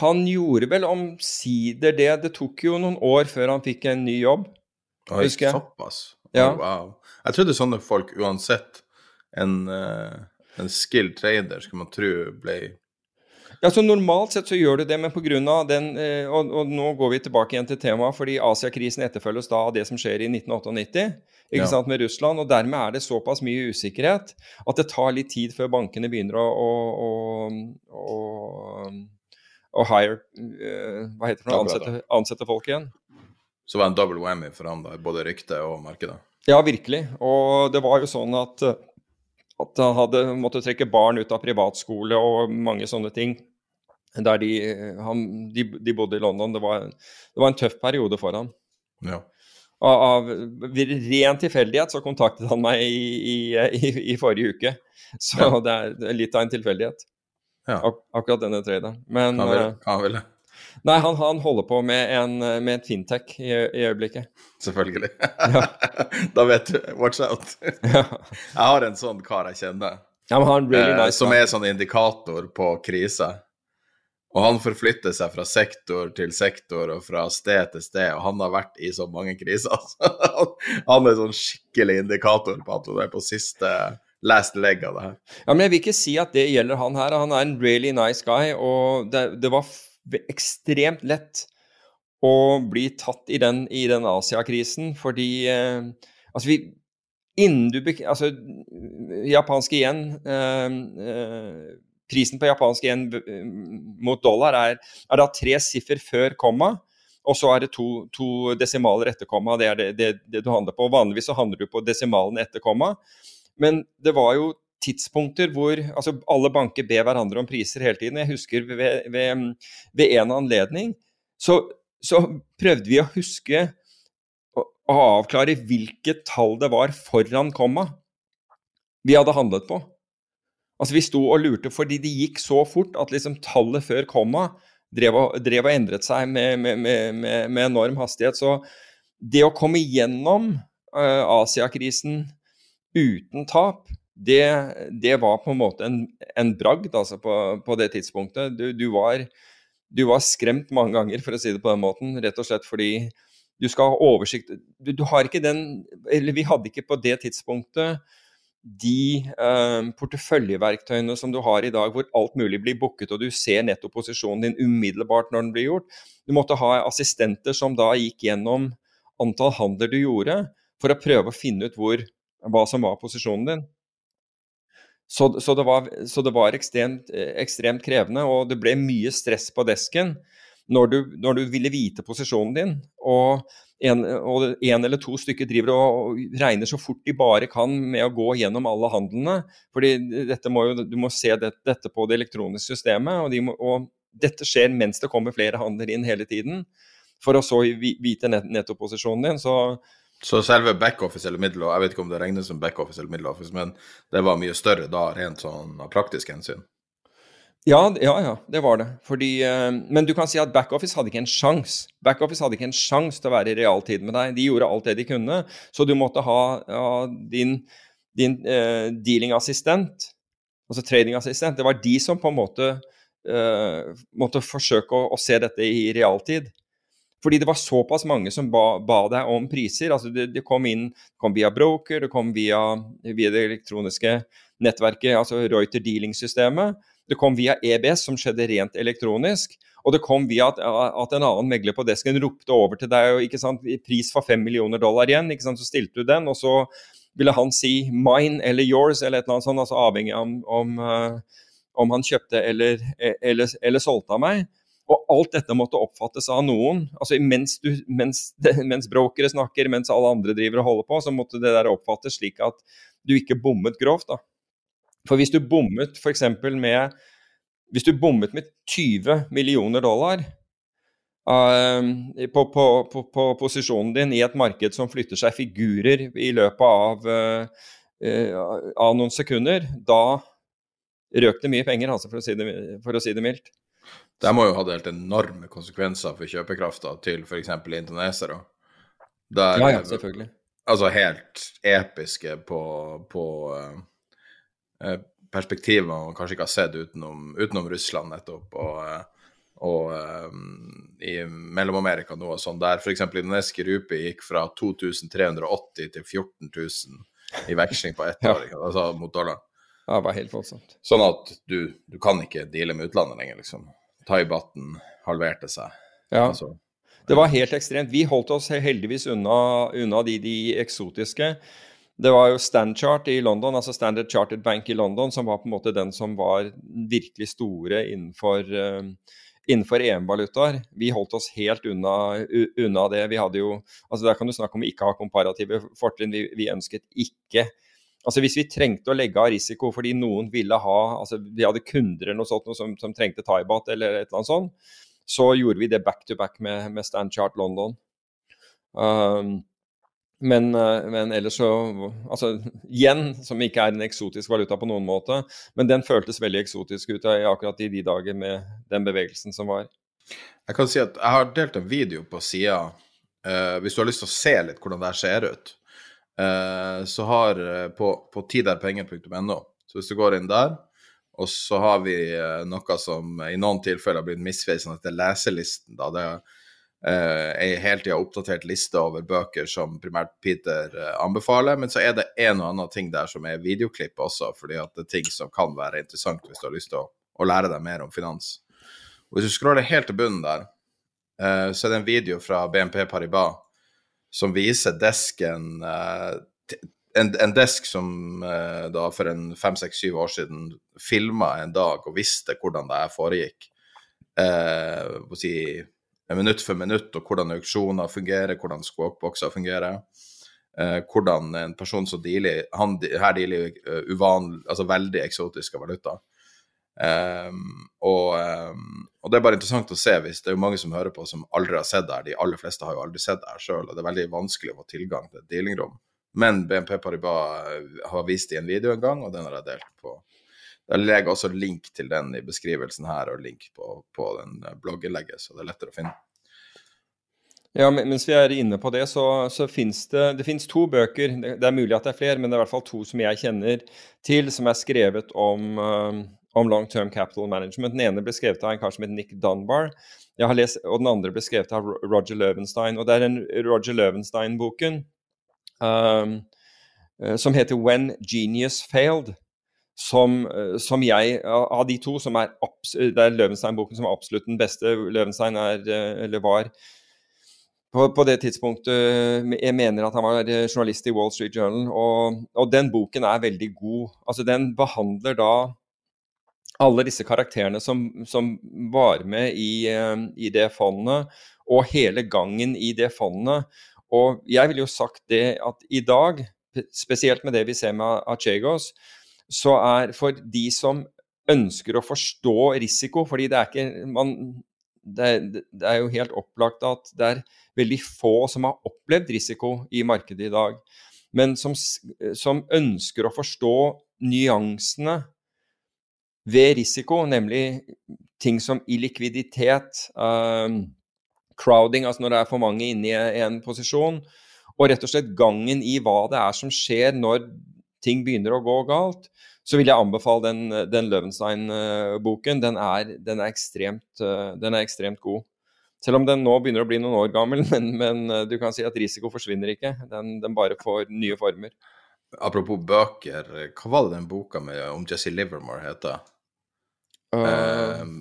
[SPEAKER 5] Han gjorde vel omsider det. Det tok jo noen år før han fikk en ny jobb.
[SPEAKER 4] Oi,
[SPEAKER 5] husker jeg.
[SPEAKER 4] Såpass?
[SPEAKER 5] Ja.
[SPEAKER 4] Oh, wow. Jeg trodde sånne folk, uansett en, uh, en skilled trader, skulle man tro ble
[SPEAKER 5] ja, så Normalt sett så gjør du det, men pga. den eh, og, og, nå går vi tilbake igjen til temaet, fordi Asiakrisen etterfølges da av det som skjer i 1998 ikke
[SPEAKER 4] Ja.
[SPEAKER 5] sant, med Russland. og Dermed er det såpass mye usikkerhet at det tar litt tid før bankene begynner å, å, å, å, hire eh, Hva heter det? Ansette, ansette folk igjen.
[SPEAKER 4] Så var det en double whammy for han, da, både rykte og markedet.
[SPEAKER 5] Ja, virkelig. Og det var jo sånn at, at han hadde måttet trekke barn ut av privatskole og mange sånne ting. Der de, han, de, de bodde i London. Det var, det var en tøff periode for ham.
[SPEAKER 4] Ja.
[SPEAKER 5] Av, av ren tilfeldighet så kontaktet han meg i, i, i, i forrige uke. Så ja. det er litt av en tilfeldighet. Ja. Ak akkurat denne traderen. Men
[SPEAKER 4] vil, hva vil det?
[SPEAKER 5] Nei, han, han, holder på med, en, med et fintech i, i øyeblikket.
[SPEAKER 4] Selvfølgelig. Ja. *laughs* da vet du. Watch out. ja. Jeg har en sånn kar jeg kjenner,
[SPEAKER 5] ja, really nice,
[SPEAKER 4] eh, som er sånn indikator på krise. Og han forflytter seg fra sektor til sektor og fra sted til sted, og han har vært i så mange kriser. *laughs* han er sånn skikkelig indikator på at hun er på siste last leg av det her.
[SPEAKER 5] Ja, men jeg vil ikke si at det gjelder han her. Han er en really nice guy, og det, det var ekstremt lett å bli tatt i den, i den Asia-krisen, fordi eh, altså vi Innen du Altså, japanske igjen eh, eh, Prisen på japansk yen eh, mot dollar er, er da tre siffer før komma. Og så er det to, to desimaler etter komma. Det er det, det, det, du handler på. Vanligvis så handler du på desimalen etter komma. Men det var jo tidspunkter hvor altså alle banker ber hverandre om priser hele tiden. Jeg husker ved, ved, ved en anledning så, så, prøvde vi å huske å avklare hvilket tall det var foran komma vi hadde handlet på. Altså Vi sto og lurte fordi det gikk så fort at liksom tallet før komma drev og, drev og endret seg med, med, med, med, enorm hastighet. Så det å komme gjennom uh, Asiakrisen uten tap, det, det, var på en måte en, en bragd altså på, på, det tidspunktet. Du, du, var, du, var, skremt mange ganger, for å si det på den måten, rett og slett fordi du skal ha oversikt du, du har ikke den Eller vi hadde ikke på det tidspunktet de eh, porteføljeverktøyene som du har i dag, hvor alt mulig blir booket, og du ser nettopposisjonen din umiddelbart når den blir gjort. Du måtte ha assistenter som da gikk gjennom antall handler du gjorde, for å prøve å finne ut hvor, hva som var posisjonen din. Så, så, det var, så det var ekstremt, ekstremt, krevende, og det ble mye stress på desken når du, når du ville vite posisjonen din. Og en, og en eller to stykker driver og, regner så fort de bare kan med å gå gjennom alle handlene. fordi må jo, Du må se det, dette på det elektroniske systemet, og, de må, og, dette skjer mens det kommer flere handler inn hele tiden. For å så vite net, nettoposisjonen din. Så,
[SPEAKER 4] så selve backoffice eller middle, jeg vet ikke om det regnes som backoffice eller middeloffice, men det var mye større da, rent sånn av praktisk hensyn?
[SPEAKER 5] Ja, ja, ja, det var det. Fordi, uh, men du kan si at backoffice hadde ikke en sjanse. Backoffice hadde ikke en sjanse til å være i realtid med deg. De gjorde alt det de kunne. Så du måtte ha ja, din, din uh, dealing-assistent, altså trading-assistent, det var de som på en måte uh, måtte forsøke å, å, se dette i realtid. Fordi det var såpass mange som ba, ba deg om priser. altså Det, det kom inn kom via broker, det kom via, via det elektroniske nettverket, altså Reuter dealing-systemet. Det kom via EBS, som skjedde rent elektronisk. Og det kom via at, at en annen megler på desken ropte over til deg og ikke sant, pris for fem millioner dollar igjen. ikke sant, Så stilte du den, og så ville han si 'mine' eller 'yours' eller et eller annet sånt, altså avhengig av om, om, uh, om han kjøpte eller, eller, eller, solgte av meg. Og alt dette måtte oppfattes av noen. altså Mens, du, mens, mens brokere snakker, mens alle andre driver og holder på, så måtte det der oppfattes slik at du ikke bommet grovt. da. For hvis du bommet f.eks. med hvis du bommet med 20 millioner dollar uh, på, på, på, på, posisjonen din i et marked som flytter seg figurer i løpet av, uh, uh, av noen sekunder, da røk det mye penger, altså, for, å si det, for å si det mildt.
[SPEAKER 4] Det må jo ha helt enorme konsekvenser for kjøpekrafta til f.eks. indonesere.
[SPEAKER 5] Der, ja, ja, selvfølgelig.
[SPEAKER 4] Altså helt episke på, på Eh, perspektiver man kanskje ikke har sett utenom, utenom Russland nettopp. og, eh, og um, i Mellom-Amerika noe sånn der f.eks. indonesiske rupi gikk fra 2380 til 14 000 i veksling på ett år, altså mot dollar.
[SPEAKER 5] Ja, det var helt voldsomt.
[SPEAKER 4] Sånn at du, du kan ikke deale med utlandet lenger, liksom. Thaibaten halverte seg.
[SPEAKER 5] Ja. Altså, det var helt ekstremt. Vi holdt oss heldigvis unna, unna de, de eksotiske. Det var jo Standchart i London, altså Standard Chartered Bank i London, som var på en måte den som var virkelig store innenfor, uh, innenfor EM-valutaer. Vi holdt oss helt unna, unna, det. Vi hadde jo, altså Der kan du snakke om å ikke ha komparative fortrinn. Vi, vi, ønsket ikke Altså Hvis vi trengte å legge av risiko fordi noen ville ha altså Vi hadde kunder eller noe sånt noe som, som, trengte Thaibat eller et eller annet sånt, så gjorde vi det back to back med, med Standchart London. Um, Men, eh, men, ellers så Altså yen, som ikke er en eksotisk valuta på noen måte, men den føltes veldig eksotisk ut akkurat i de dager med den bevegelsen som var.
[SPEAKER 4] Jeg kan si at jeg har delt en video på sida, uh, hvis du har lyst til å se litt hvordan det her ser ut. Uh, så har på, på tiderpenger.no, så hvis du går inn der, og så har vi noe som i noen tilfeller har blitt misvisende, at det er leselisten. da, det er Uh, ei hele tida oppdatert liste over bøker som primært Peter uh, anbefaler. Men så er det en og annen ting der som er videoklipp også, fordi at det er ting som kan være interessant hvis du har lyst til å, å lære deg mer om finans. Og Hvis du scroller helt til bunnen der, uh, så er det en video fra BNP Paribas som viser desken en, en, desk som da for en fem, seks, syv år siden filma en dag og visste hvordan det foregikk. Uh, si, minutt for minutt, og hvordan auksjoner fungerer, hvordan squawkboxer fungerer. Eh, hvordan en person som dealer han, Her dealer uh, uvanlig, altså veldig eksotiske valuta. Um, og, um, og, det er bare interessant å se hvis det er jo mange som hører på som aldri har sett det her. De aller fleste har jo aldri sett det her sjøl, og det er veldig vanskelig å få tilgang til et dealingrom. Men BNP Paribas eh, har vist det i en video en gang, og den har jeg delt på. Jeg legger også link til den i beskrivelsen her, og link på, på den blogginnlegget, så det er lettere å finne.
[SPEAKER 5] Ja, Mens vi er inne på det, så, så finnes det, det finnes to bøker. Det er mulig at det er flere, men det er i hvert fall to som jeg kjenner til, som er skrevet om, um, om long term capital management. Den ene ble skrevet av en kar som heter Nick Dunbar, lest, og den andre ble skrevet av Roger Løvenstein. Og det er den Roger Løvenstein-boken um, eh, som heter 'When Genius Failed'. Som, eh, som, jeg, Av de to, som er det er Løvenstein-boken som er absolutt den beste. Løvenstein er, eh, eller var på, på, det tidspunktet Jeg mener at han var eh, journalist i Wall Street Journal, og, og, den boken er veldig god. Altså, den behandler da alle disse karakterene som, som var med i, eh, i, det fondet, og hele gangen i det fondet. Og jeg ville jo sagt det at i dag, spesielt med det vi ser med Achegos, så er for de som ønsker å forstå risiko, fordi det er ikke man, det, det, er jo helt opplagt at det er veldig få som har opplevd risiko i markedet i dag, men som, som ønsker å forstå nyansene ved risiko, nemlig ting som illikviditet, um, crowding, altså når det er for mange inne i en posisjon, og rett og slett gangen i hva det er som skjer når ting begynner å gå galt, så vil jeg anbefale den, den Løvenstein-boken. Den, den, den, er ekstremt god. Selv om den nå begynner å bli noen år gammel, *laughs* men, men eh, du kan si at risiko forsvinner ikke. Den, den, bare får nye former.
[SPEAKER 4] Apropos bøker, hva var det den boka med, om Jesse Livermore heter? Uh, um,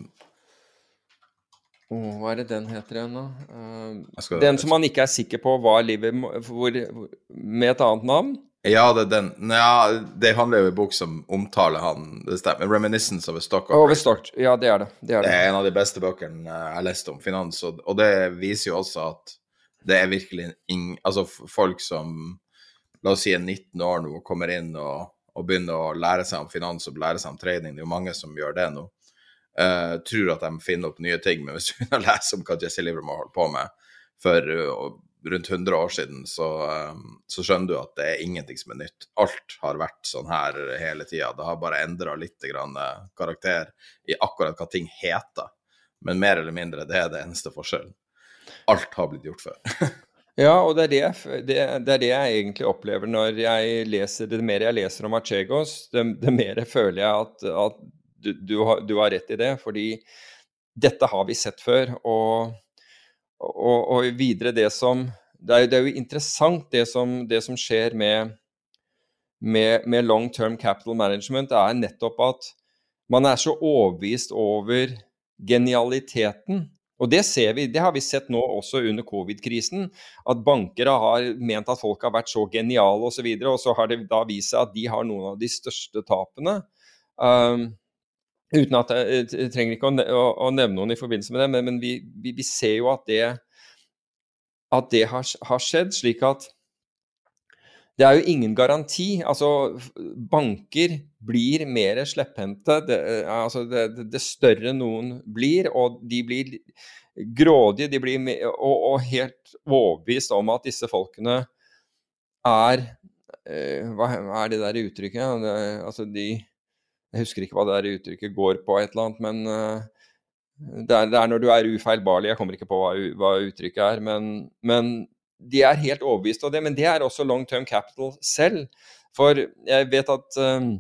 [SPEAKER 5] oh, hva er det den heter igjen, da? Uh, den som man ikke er sikker på var Livermore hvor, Med et annet navn?
[SPEAKER 4] Ja, det er den. Ja, det handler jo i bok som omtaler han det stemmer. 'Reminiscence of a Stock
[SPEAKER 5] Operator'. Stock. Ja, det er det.
[SPEAKER 4] Det er, det. det er en av de beste bøkene jeg har lest om finans, og, det viser jo også at det er virkelig ing, Altså folk som La oss si er 19 år nå kommer inn og, og, begynner å lære seg om finans og lære seg om trading, det er jo mange som gjør det nå. Uh, tror at de finner opp nye ting, men hvis du begynner å lese om hva Jesse Livermore holder på med for uh, rundt 100 år siden, så, um, så, skjønner du at det er ingenting som er nytt. Alt har vært sånn her hele tida. Det har bare endra litt grann eh, karakter i akkurat hva ting heter. Men mer eller mindre, det er det eneste forskjellen. Alt har blitt gjort før. *laughs*
[SPEAKER 5] ja, og det er det, det, det er det, jeg egentlig opplever når jeg leser Det mer jeg leser om Archegos, det, det mer føler jeg at, at du, du, har, du har rett i det. Fordi dette har vi sett før. og og, og, videre det som det er, det er jo interessant det som, det som skjer med, med, med, long term capital management, er nettopp at man er så overbevist over genialiteten. Og det ser vi, det har vi sett nå også under covid-krisen. At banker har ment at folk har vært så geniale osv. Og, så videre, og så har det da vist seg at de har noen av de største tapene. Um, Uten at jeg, jeg trenger ikke å, nevne noen i forbindelse med det, men, vi, vi, vi, ser jo at det, at det har, har, skjedd, slik at det er jo ingen garanti. Altså, banker blir mer slepphendte. Det, altså det, det, større noen blir, og de blir grådige de blir med, og, og, helt overbevist om at disse folkene er uh, Hva er det der uttrykket? Altså de Jeg husker ikke hva det der uttrykket går på, et eller annet, men uh, det, er, det, er, når du er ufeilbarlig. Jeg kommer ikke på hva, hva uttrykket er, men, men de er helt overbevist av det. Men det er også long term capital selv. For jeg vet at um,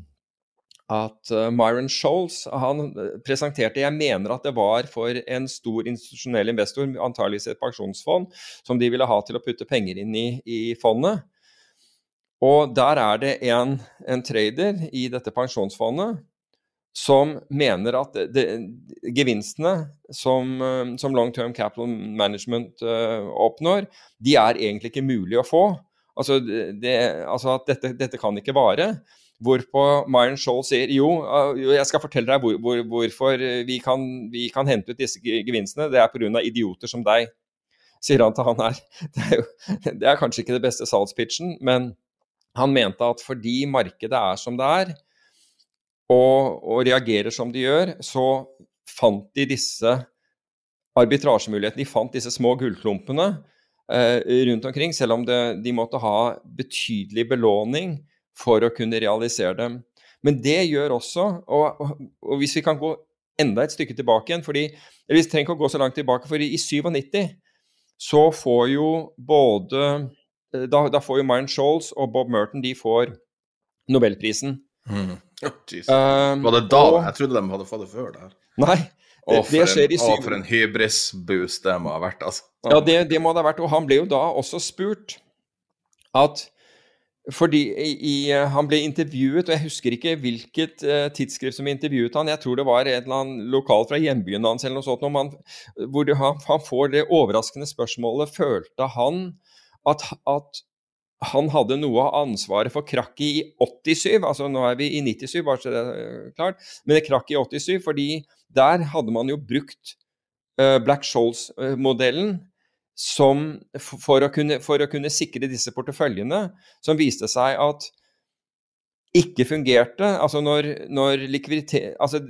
[SPEAKER 5] at uh, Myron Scholes han presenterte Jeg mener at det var for en stor institusjonell investor, antageligvis et pensjonsfond, som de ville ha til å putte penger inn i, i fondet. Og der er det en, en, trader i dette pensjonsfondet som mener at det, det, gevinstene som, uh, som, long term capital management uh, oppnår, de er egentlig ikke mulig å få. Altså, det, altså at dette, dette kan ikke vare. Hvorpå Myron Scholl sier jo, jeg skal fortelle deg hvor, hvor, hvorfor vi kan, vi kan, hente ut disse gevinstene. Det er pga. idioter som deg, sier han til han her. *laughs* Det er, jo, det er kanskje ikke det beste salgspitchen, men han mente at fordi markedet er som det er, og, og reagerer som de gjør, så fant de disse arbitrasjemulighetene. De fant disse små gullklumpene eh, rundt omkring, selv om det, de måtte ha betydelig belåning for å kunne realisere dem. Men det gjør også, og, og, hvis vi kan gå enda et stykke tilbake igjen fordi, eller Vi trenger ikke å gå så langt tilbake, for i 97 så får jo både Da, da får jo Myron Scholes og Bob Merton de får Nobelprisen. *laughs*
[SPEAKER 4] Mm. Oh, um, Var det da? Og, jeg trodde de hadde fått det før der.
[SPEAKER 5] Nei. Det, det skjer en, i
[SPEAKER 4] syv... Å, for en hybris-boost det må ha vært, altså.
[SPEAKER 5] Ja, det, det må det ha vært. Og han ble jo da også spurt at fordi i, Han ble intervjuet, og jeg husker ikke hvilket uh, tidsskrift som intervjuet han, Jeg tror det var et eller annet lokal fra hjembyen hans eller noe sånt, han, hvor det, han, han, får det overraskende spørsmålet Følte han at, at, han hadde noe av ansvaret for krakket i 87? Altså nå er vi i 97, bare så det er klart. Men krakket i 87, fordi der hadde man jo brukt uh, Black Shoals-modellen for, for, å kunne, sikre disse porteføljene, som viste seg at ikke fungerte. Altså når, når likviditet Altså,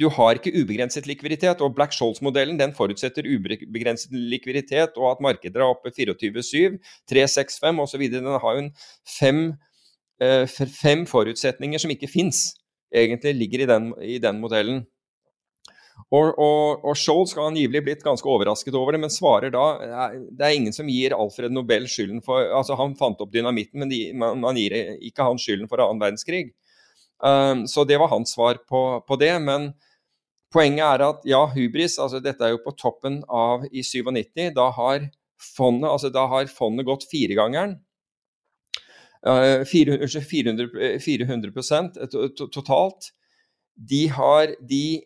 [SPEAKER 5] du har ikke ubegrenset likviditet, og Black Scholes-modellen den forutsetter ubegrenset likviditet, og at markeder er oppe 24-7, 3-6-5 osv. Den har jo en fem, eh, fem forutsetninger som ikke fins, egentlig ligger i den, i den modellen. Og, og, og Scholl skal angivelig blitt ganske overrasket over det, men svarer da Det er ingen som gir Alfred Nobel skylden for altså Han fant opp dynamitten, men de, man, man, gir ikke han skylden for annen verdenskrig. Um, så det var hans svar på, på, det. Men poenget er at ja, hubris altså Dette er jo på toppen av i 97. Da har fondet, altså da har fondet gått firegangeren. Uh, 400, 400, 400 totalt. De har de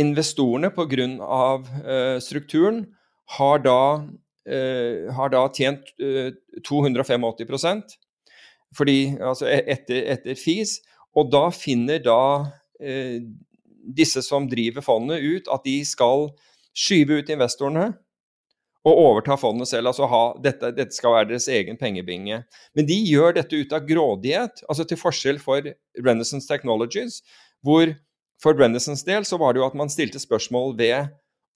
[SPEAKER 5] investorene pga. Uh, strukturen har da, uh, har da tjent uh, 285% fordi, altså e-, etter, etter, FIS. Og da finner da eh, disse som driver fondet ut at de skal skyve ut investorene og overta fondet selv. altså ha, dette, dette, skal være deres egen pengebinge. Men de gjør dette ut av grådighet, altså til forskjell for Renaissance Technologies, hvor for Brennessons del så var det jo at man stilte spørsmål ved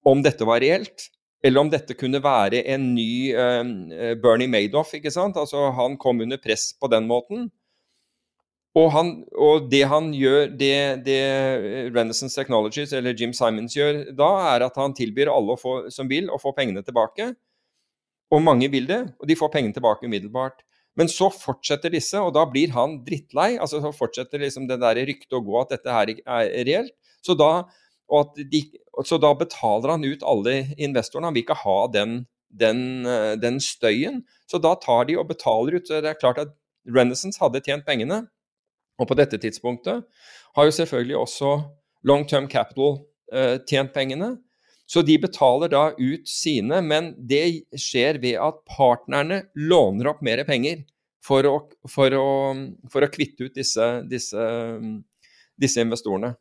[SPEAKER 5] om dette var reelt, eller om dette kunne være en ny uh, Bernie Madoff. ikke sant? Altså Han kom under press på den måten. Og, han, og det han gjør, det, det, Renaissance Technologies, eller Jim Simons gjør da, er at han tilbyr alle få, som vil, å få pengene tilbake. Og mange vil det, og de får pengene tilbake umiddelbart. Men så fortsetter disse, og da blir han drittlei. altså Så fortsetter liksom det der ryktet å gå at dette her er reelt. Så da, de, så da, betaler han ut alle investorene. Han vil ikke ha den, den, eh, den, støyen. Så da tar de og betaler ut. Så det er klart at Renaissance hadde tjent pengene. Og på dette tidspunktet har jo selvfølgelig også Long Term Capital uh, tjent pengene. Så de betaler da ut sine, men det skjer ved at partnerne låner opp mer penger for å, for å, for å kvitte ut disse, disse, disse, investorene.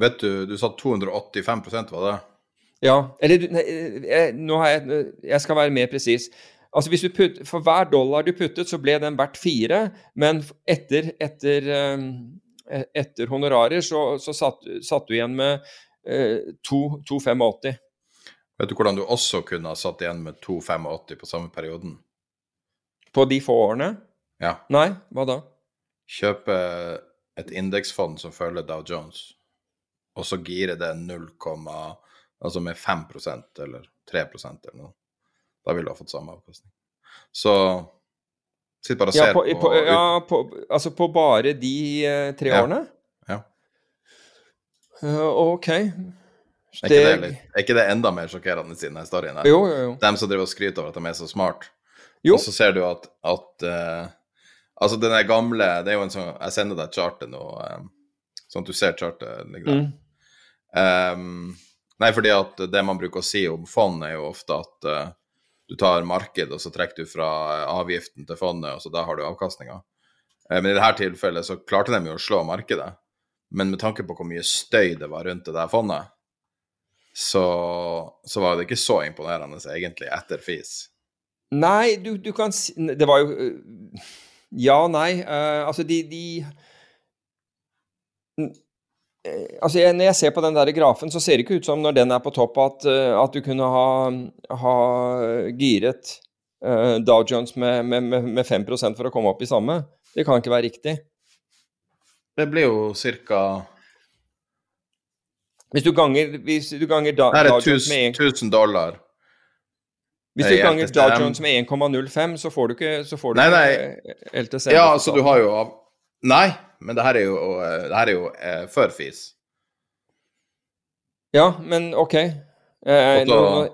[SPEAKER 4] Vet du, du sa 285% var det?
[SPEAKER 5] Ja. Eller jeg, nå har jeg, jeg skal være mer presis. Altså hvis du putt, For hver dollar du puttet, så ble den verdt fire, men etter, etter, eh, etter honorarer så, så satt, satt, du igjen med 2,85. Eh,
[SPEAKER 4] Vet du hvordan du også kunne ha satt igjen med 2,85 på samme perioden?
[SPEAKER 5] På de få årene?
[SPEAKER 4] Ja.
[SPEAKER 5] Nei, hva da?
[SPEAKER 4] Kjøpe et indeksfond som følger Dow Jones, og så gire det 0, altså med 5% eller 3% eller noe. Da ville du ha fått samme avkastning. Så sitt bare og se
[SPEAKER 5] ja, på,
[SPEAKER 4] på,
[SPEAKER 5] på, ja, på, Altså på bare de eh, tre
[SPEAKER 4] Ja.
[SPEAKER 5] årene?
[SPEAKER 4] Ja.
[SPEAKER 5] OK. ok.
[SPEAKER 4] Er ikke, det, er ikke det enda mer sjokkerende siden den storyen her?
[SPEAKER 5] Jo, jo, jo.
[SPEAKER 4] Dem som driver og skryter over at de er så smart.
[SPEAKER 5] Jo.
[SPEAKER 4] Og så ser du at, at uh, Altså, den gamle Det er jo en sånn Jeg sender deg chartet nå, eh, sånn at du ser chartet ligger der.
[SPEAKER 5] Mm.
[SPEAKER 4] Um, nei, fordi at det man bruker å si om fond, er jo ofte at uh, du tar marked, og så trekker du fra avgiften til fondet, og så da har du avkastninga. Men i dette tilfellet så klarte de jo å slå markedet. Men med tanke på hvor mye støy det var rundt det der fondet, så, så var det ikke så imponerende egentlig etter FIS.
[SPEAKER 5] Nei, du, du kan si Det var jo øh, Ja nei. Uh, altså, de, de eh, Altså, jeg, Når jeg ser på den der grafen, så ser det ikke ut som når den er på topp, at, at du kunne ha, ha giret uh, Dow Jones med, med, med 5 for å komme opp i samme. Det kan ikke være riktig.
[SPEAKER 4] Det blir jo ca.
[SPEAKER 5] Hvis du ganger, hvis du ganger da,
[SPEAKER 4] Her er
[SPEAKER 5] Dow Jones
[SPEAKER 4] 1000,
[SPEAKER 5] med
[SPEAKER 4] 1000 dollar.
[SPEAKER 5] Hvis du ganger Dow Jones med 1,05, så får du ikke, så får du
[SPEAKER 4] Nei,
[SPEAKER 5] ikke LTC.
[SPEAKER 4] Ja, altså, du har jo av... Nei, men det her er jo, eh, det her er jo eh, før FIS.
[SPEAKER 5] Ja, men OK. Eh,
[SPEAKER 4] da,
[SPEAKER 5] nå-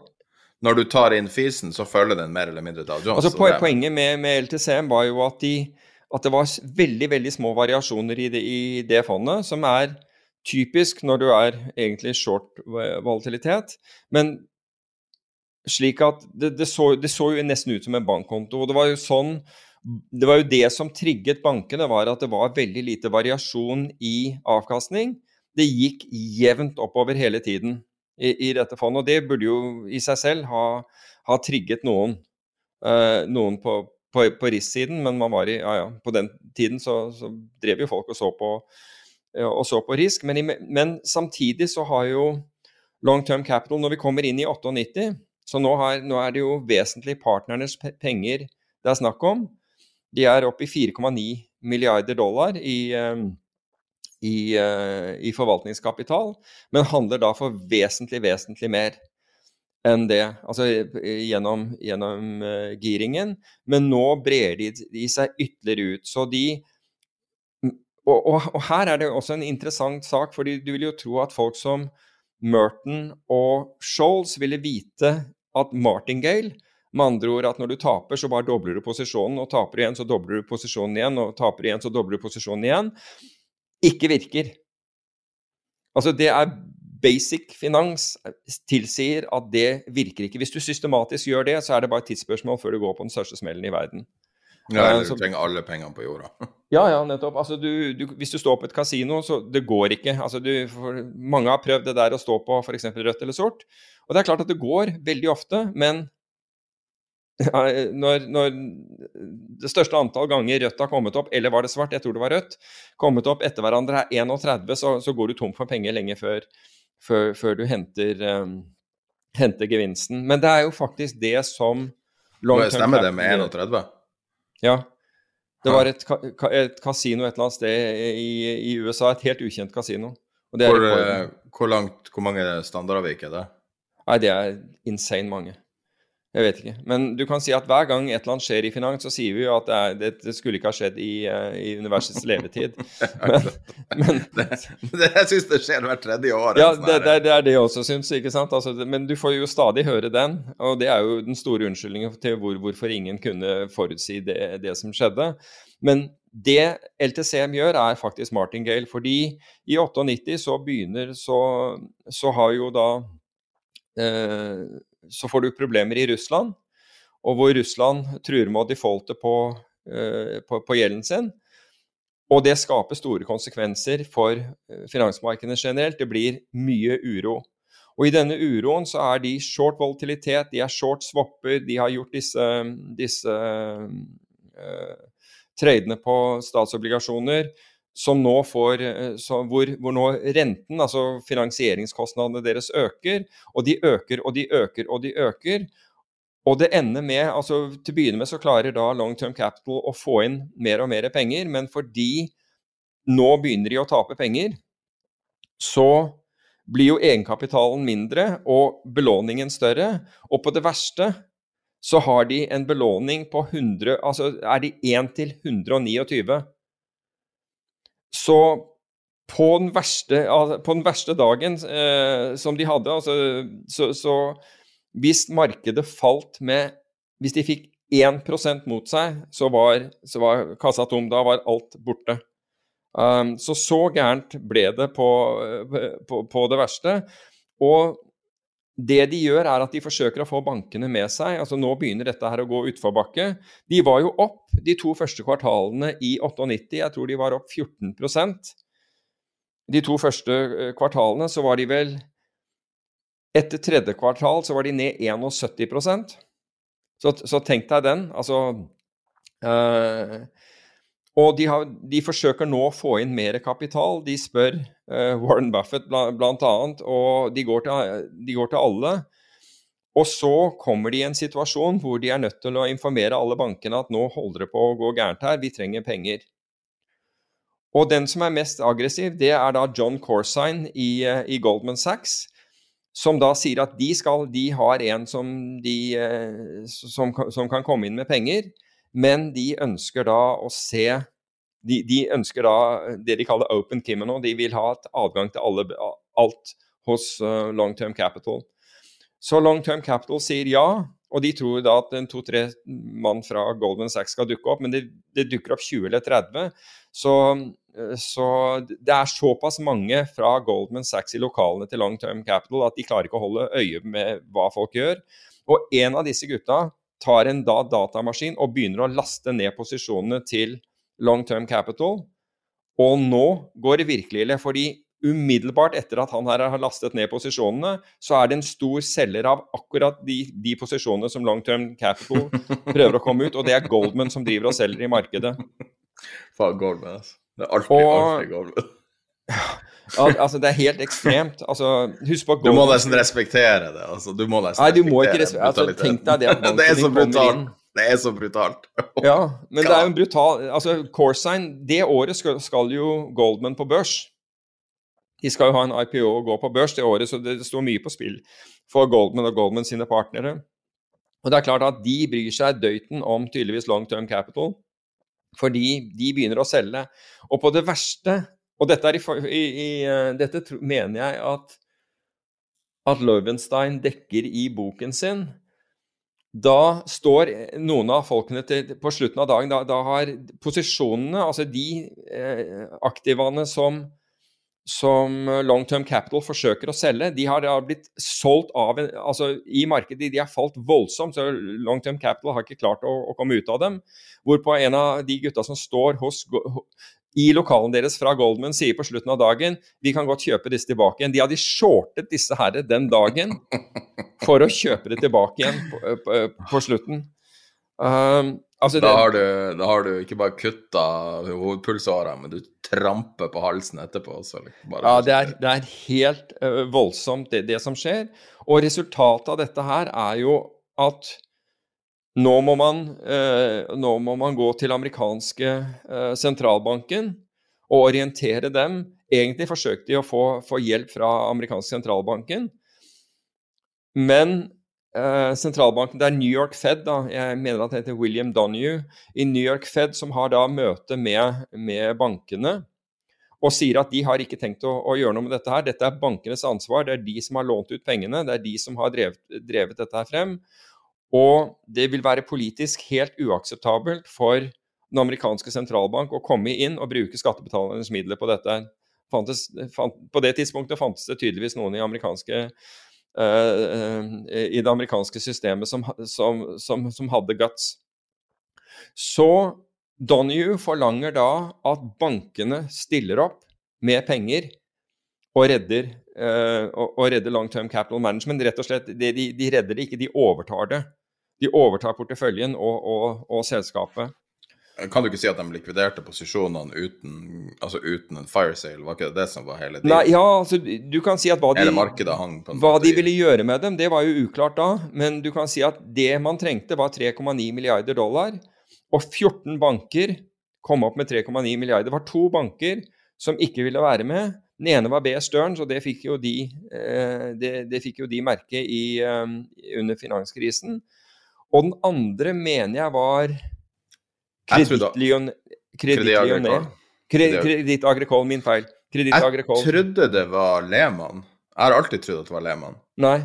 [SPEAKER 4] når du tar inn FIS-en, så følger den mer eller mindre Dow Jones.
[SPEAKER 5] altså, poenget med, med LTCM var jo at, de, at det var veldig veldig små variasjoner i det, i det fondet, som er typisk når du er egentlig short volatilitet. Men slik at det, det, så, det så jo nesten ut som en bankkonto. og Det var jo sånn det var jo det som trigget bankene, var at det var veldig lite variasjon i avkastning. Det gikk jevnt oppover hele tiden i, i dette fondet, og det burde jo i seg selv ha, ha trigget noen. eh, noen på, på, på RIS-siden, men man var i, ja, ja, på den tiden så, så drev jo folk og så på, og så på risk. Men, men samtidig så har jo long term capital, når vi kommer inn i 98, så nå, har, nå er det jo vesentlig partnernes penger det er snakk om. De er oppe i 4,9 milliarder dollar i, eh, i, eh, i forvaltningskapital, men handler da for vesentlig, vesentlig mer enn det, altså gjennom, gjennom uh, giringen. Men nå brer de, de seg ytterligere ut. Så de og, og, og her er det også en interessant sak, fordi du vil jo tro at folk som Merton og Scholes ville vite at Martingale med andre ord at når du taper, så bare dobler du posisjonen, og taper igjen, så dobler du posisjonen igjen, og taper igjen, så dobler du posisjonen igjen. Ikke virker. Altså, det er basic finans tilsier at det virker ikke. Hvis du systematisk gjør det, så er det bare et tidsspørsmål før du går på den største smellen i verden.
[SPEAKER 4] Ja,
[SPEAKER 5] Eh,
[SPEAKER 4] du trenger alle pengene på jorda. *laughs*
[SPEAKER 5] Ja, ja, nettopp. Altså, du, du, hvis du står på et kasino, så det går ikke. Altså, du, mange har prøvd det der å stå på f.eks. rødt eller sort. Og det er klart at det går veldig ofte, men *laughs* når, når det største antall ganger rødt har kommet opp, eller var det svart, jeg tror det var rødt, kommet opp etter hverandre er 31, så, så går du tom for penger lenge før, før, før du henter, um, henter gevinsten. Men det er jo faktisk det som long term
[SPEAKER 4] Stemmer det med 31?
[SPEAKER 5] ja. Det var et, et kasino et eller annet sted i, i USA, et helt ukjent kasino.
[SPEAKER 4] Hvor, eh, hvor langt, hvor mange standardavvik er det?
[SPEAKER 5] Nei, det er insane mange. Jeg vet ikke. Men du kan si at hver gang et eller annet skjer i finans, så sier vi jo at det, er, det, det skulle ikke ha skjedd i, eh, i universets levetid. *laughs* Men, men *laughs*
[SPEAKER 4] det, det, jeg syns det skjer hvert tredje år.
[SPEAKER 5] ja,
[SPEAKER 4] sånn
[SPEAKER 5] det, det, det er det jeg også syns, ikke sant. Altså, men du får jo stadig høre den, og det er jo den store unnskyldningen til hvor, hvorfor ingen kunne forutsi det, det som skjedde. Men det LTCM gjør, er faktisk martingale. Fordi i 98 så begynner Så, så har jo da eh, Så får du problemer i Russland, og hvor Russland truer med å defaulte på, eh, på, på gjelden sin. Og det skaper store konsekvenser for eh, finansmarkedene generelt. Det blir mye uro. Og i denne uroen så er de short volatilitet, de er short swapper, de har gjort disse, disse uh, tradene på statsobligasjoner som nå får, eh, hvor, hvor nå renten, altså finansieringskostnadene deres, øker. Og de øker og de øker og de øker. Og det ender med altså Til å begynne med så klarer da Long Term Capital å få inn mer og mer penger, men fordi nå begynner de å tape penger, så blir jo egenkapitalen mindre og belåningen større. Og på det verste så har de en belåning på 100 Altså er de 1 til 129. Så på den verste, på den verste dagen eh, som de hadde, altså, så, så hvis markedet falt med Hvis de fikk 1% mot seg, så var, så var, kassa tom. Da var alt borte. Um, så så gærent ble det på, på, på, det verste. Og det de gjør, er at de forsøker å få bankene med seg. altså Nå begynner dette her å gå utforbakke. De var jo opp de to første kvartalene i 98. Jeg tror de var opp 14% De to første eh, kvartalene så var de vel etter tredje kvartal så var de ned 71% Så, så tenk deg den. Altså øh, Og de, har, de, forsøker nå å få inn mer kapital. De spør uh, Warren Buffett bl.a., og de går, til, de går til alle. Og så kommer de i en situasjon hvor de er nødt til å informere alle bankene at nå holder det på å gå gærent her, vi trenger penger. Og den som er mest aggressiv, det er da John Corsine i, uh, i Goldman Sachs som da sier at de, skal, de har en som, de, uh, som, som, kan komme inn med penger, men de ønsker da å se de, de, ønsker da det de kaller open kimono. De vil ha adgang til alle, alt hos uh, Long Term Capital. Så Long Term Capital sier ja, og de tror da at en to-tre mann fra Goldman Sachs skal dukke opp, men det, det dukker opp 20 eller 30. Så Eh, så det er såpass mange fra Goldman Sachs i lokalene til Long Term Capital at de klarer ikke å holde øye med hva folk gjør. Og en av disse gutta tar en da datamaskin og begynner å laste ned posisjonene til Long Term Capital. Og nå går det virkelig fordi umiddelbart etter at han her har lastet ned posisjonene, så er det en stor selger av akkurat de, de posisjonene som Long Term Capital prøver å komme ut, og det er Goldman som driver og selger i markedet.
[SPEAKER 4] Faen, Goldman, altså. Det er alltid, og, alltid Goldman.
[SPEAKER 5] Altså, det er helt ekstremt. Altså, husk på
[SPEAKER 4] Du må nesten respektere det. Altså, du må nesten
[SPEAKER 5] Nei, du må ikke respektere altså, Tenk deg det. *laughs*
[SPEAKER 4] det er så brutalt. Det er så brutalt.
[SPEAKER 5] ja, men det er jo en brutal Altså, Corsign Det året skal, skal, jo Goldman på børs. De skal jo ha en IPO og gå på børs det året, så det står mye på spill for Goldman og Goldman sine partnere. Og det er klart at de bryr seg døyten om tydeligvis long term capital. Fordi de begynner å selge. Og på det verste Og dette, i, i, eh, dette mener jeg at, at Lovenstein dekker i boken sin. Da står noen av folkene til, på slutten av dagen da, da har posisjonene, altså de eh, aktivene som som eh, Long Term Capital forsøker å selge, de har blitt solgt av altså i markedet. De har falt voldsomt, så Long Term Capital har ikke klart å, å komme ut av dem. Hvorpå en av de gutta som står hos, i lokalen deres fra Goldman, sier på slutten av dagen vi kan godt kjøpe disse tilbake igjen. De hadde shortet disse herre den dagen for å kjøpe det tilbake igjen på, på, på slutten.
[SPEAKER 4] Um, altså da, har du, da, har du, ikke bare kutta hovedpulsåra, men du tramper på halsen etterpå. Også,
[SPEAKER 5] ja, det er, det er helt uh, voldsomt, det, det, som skjer. Og resultatet av dette her er jo at nå må man, uh, nå må man gå til amerikanske uh, sentralbanken og orientere dem. Egentlig forsøkte de å få, få hjelp fra amerikanske sentralbanken, men eh, sentralbanken, Det er New York Fed, da, jeg mener at det heter William Donahue, i New York Fed som har da møte med, med bankene og sier at de har ikke tenkt å, å, gjøre noe med dette her. Dette er bankenes ansvar, det er de som har lånt ut pengene, det er de som har drevet, drevet dette her frem. Og det vil være politisk helt uakseptabelt for den amerikanske sentralbank å komme inn og bruke skattebetalernes midler på dette. Fantes, fant, på det tidspunktet fantes det tydeligvis noen i amerikanske uh, i det amerikanske systemet som, som, som, som hadde guts. Så Donahue forlanger da at bankene stiller opp med penger og redder, uh, og, og redder long term capital management. Rett og slett, de, de, de, redder det ikke, de overtar det. De overtar porteføljen og, og, og selskapet.
[SPEAKER 4] kan du ikke si at de likviderte posisjonene uten, altså uten en fire sale? Var ikke det det som var hele
[SPEAKER 5] Nei, ja, altså, du kan si at hva de, hva de ville gjøre med dem, det var jo uklart da. Men du kan si at det man trengte, var 3,9 milliarder dollar. Og 14 banker kom opp med 3,9 milliarder. Det var to banker som ikke ville være med. Den ene var B. Stearns, og det fikk jo de, eh, det, det fikk jo de merke i, eh, under finanskrisen. Og den andre mener jeg var Kreditt
[SPEAKER 4] Agricole,
[SPEAKER 5] min feil. Kredit
[SPEAKER 4] Jeg
[SPEAKER 5] Agricole.
[SPEAKER 4] trodde det var Lehmann. Jeg har alltid trodd at det var Lehmann.
[SPEAKER 5] Nei,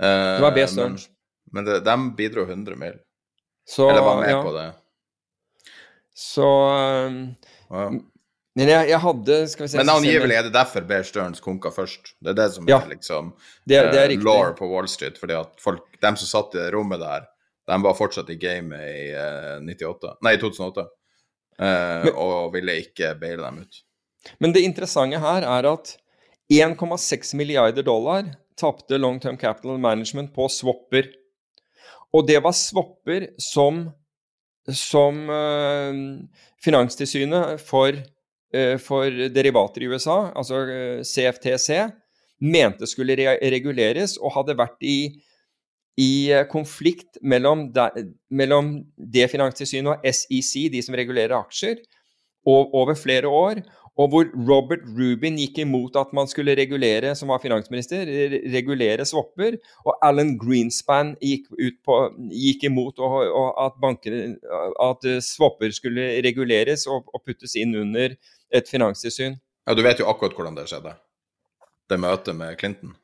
[SPEAKER 4] Eh,
[SPEAKER 5] det var B.
[SPEAKER 4] men,
[SPEAKER 5] Stearns.
[SPEAKER 4] men det, de bidro 100 mil.
[SPEAKER 5] Så,
[SPEAKER 4] Eller var med
[SPEAKER 5] ja,
[SPEAKER 4] på det.
[SPEAKER 5] Så um,
[SPEAKER 4] wow.
[SPEAKER 5] Men jeg, jeg hadde skal vi se,
[SPEAKER 4] Men angivelig er det derfor Bear Stearns konka først. Det er det som
[SPEAKER 5] Ja.
[SPEAKER 4] er liksom
[SPEAKER 5] det, det er uh,
[SPEAKER 4] law på Wall Street. Fordi at folk, dem som satt i det rommet der, de var fortsatt i gamet i eh, 98, nei, 2008. eh, og ville ikke baile dem ut.
[SPEAKER 5] Men det interessante her er at 1,6 milliarder dollar tapte Long Term Capital Management på swapper. Og det var swapper som, som eh, Finanstilsynet for, eh, for derivater i USA, altså eh, CFTC, mente skulle re reguleres og hadde vært i, i eh, konflikt mellom, de, mellom det Finanstilsynet og SEC, de som regulerer aksjer, og, over flere år. Og hvor Robert Rubin gikk imot at man skulle regulere, som var finansminister, regulere swapper. Og Alan Greenspan gikk, på, gikk imot og, og at, banker, at eh, swapper skulle reguleres og, og puttes inn under et finanstilsyn.
[SPEAKER 4] Ja, du vet jo akkurat hvordan det skjedde. Det møtet med Clinton.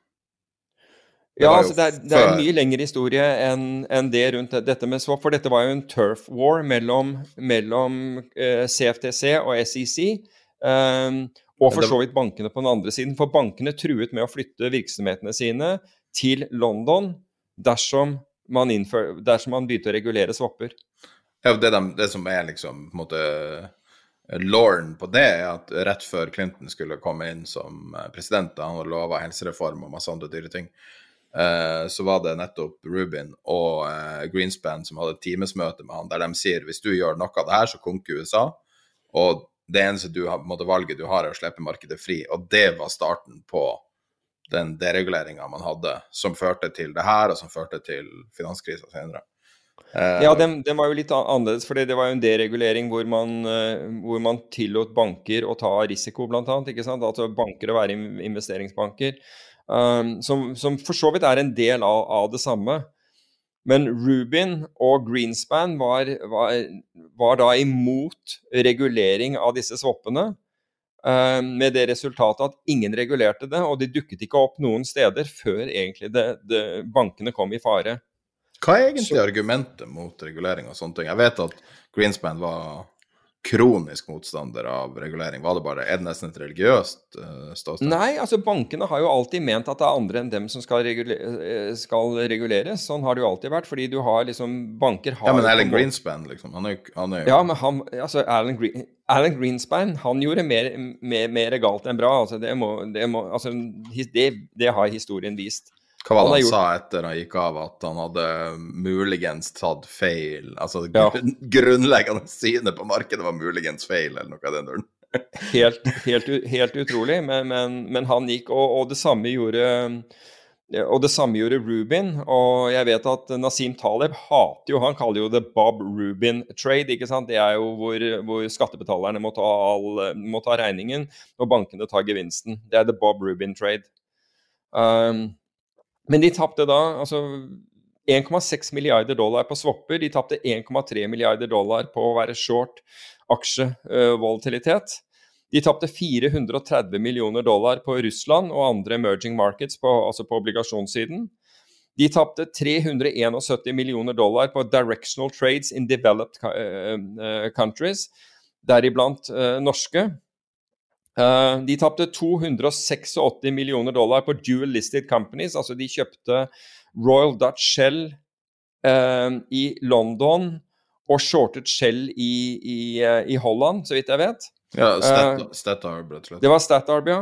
[SPEAKER 5] Ja, altså det, er, det er en mye lengre historie enn en det rundt dette med swap. For dette var jo en turf war mellom, mellom eh, CFTC og SEC. Eh, og for så vidt bankene på den andre siden. For bankene truet med å flytte virksomhetene sine til London dersom man, innfør, dersom man begynte å regulere swapper.
[SPEAKER 4] Ja, det, de, det som er liksom på en måte Lauren på det, er at rett før Clinton skulle komme inn som eh, president, da han lova helsereform og masse andre dyre ting, eh, så var det nettopp Rubin og eh, Greenspan som hadde et timesmøte med han, der de sier hvis du gjør noe av det her, så konker USA. Og det eneste du har, måte, valget du har, er å slippe markedet fri. Og det var starten på den dereguleringa man hadde, som førte til det her, og som førte til finanskrisa senere. Eh,
[SPEAKER 5] Ja, den, den var jo litt annerledes, for det var jo en deregulering hvor man, eh, hvor man tillot banker å ta risiko, blant annet, ikke sant? Altså banker å være investeringsbanker. Um, som, som for så vidt er en del av, av det samme. Men Rubin og Greenspan var, var, var da imot regulering av disse swappene. eh, med det resultatet at ingen regulerte det, og de dukket ikke opp noen steder før egentlig det, det, bankene kom i fare.
[SPEAKER 4] Hva er egentlig argumentet mot regulering og sånne ting? Jeg vet at Greenspan var kronisk motstander av regulering. Var det bare, Er det nesten et religiøst uh, ståsted?
[SPEAKER 5] Nei, altså bankene har jo alltid ment at det er andre enn dem som skal, regule eh, skal reguleres. Sånn har det jo alltid vært, fordi du har liksom Banker har
[SPEAKER 4] Ja, men Alan Greenspan, liksom. Han er han er jo
[SPEAKER 5] Ja, men han, altså Alan, Gre Alan Greenspan han gjorde mer, mer, mer galt enn bra. altså Det, må, det, må, altså, det, det har historien vist.
[SPEAKER 4] Hva var det
[SPEAKER 5] han,
[SPEAKER 4] han sa etter han gikk av, at han hadde muligens tatt feil? Altså
[SPEAKER 5] Ja.
[SPEAKER 4] grunn- *laughs* grunnleggende synet på markedet var muligens feil, eller noe av den duren. *laughs*
[SPEAKER 5] Helt, helt, helt utrolig, men, men, men han gikk, og, og det samme gjorde og det samme gjorde Rubin. Og jeg vet at Nasim Taleb hater jo Han kaller jo det Bob Rubin trade. ikke sant? Det er jo hvor, hvor skattebetalerne må ta, all, må ta regningen, og bankene tar gevinsten. Det er the Bob Rubin trade. Um, men de tapte da altså 1,6 milliarder dollar på swapper. De tapte 1,3 milliarder dollar på å være short aksjevolatilitet. De tapte 430 millioner dollar på Russland og andre emerging markets, på, altså på obligasjonssiden. De tapte 371 millioner dollar på directional trades in developed uh, uh, countries, deriblant norske. Uh, de tapte 286 millioner dollar på dual listed companies, altså de kjøpte Royal Dutch Shell uh, i London og shortet Shell i, i, uh, i Holland, så vidt jeg vet.
[SPEAKER 4] Ja, Statarb, rett og slett.
[SPEAKER 5] Det var Statarb, ja.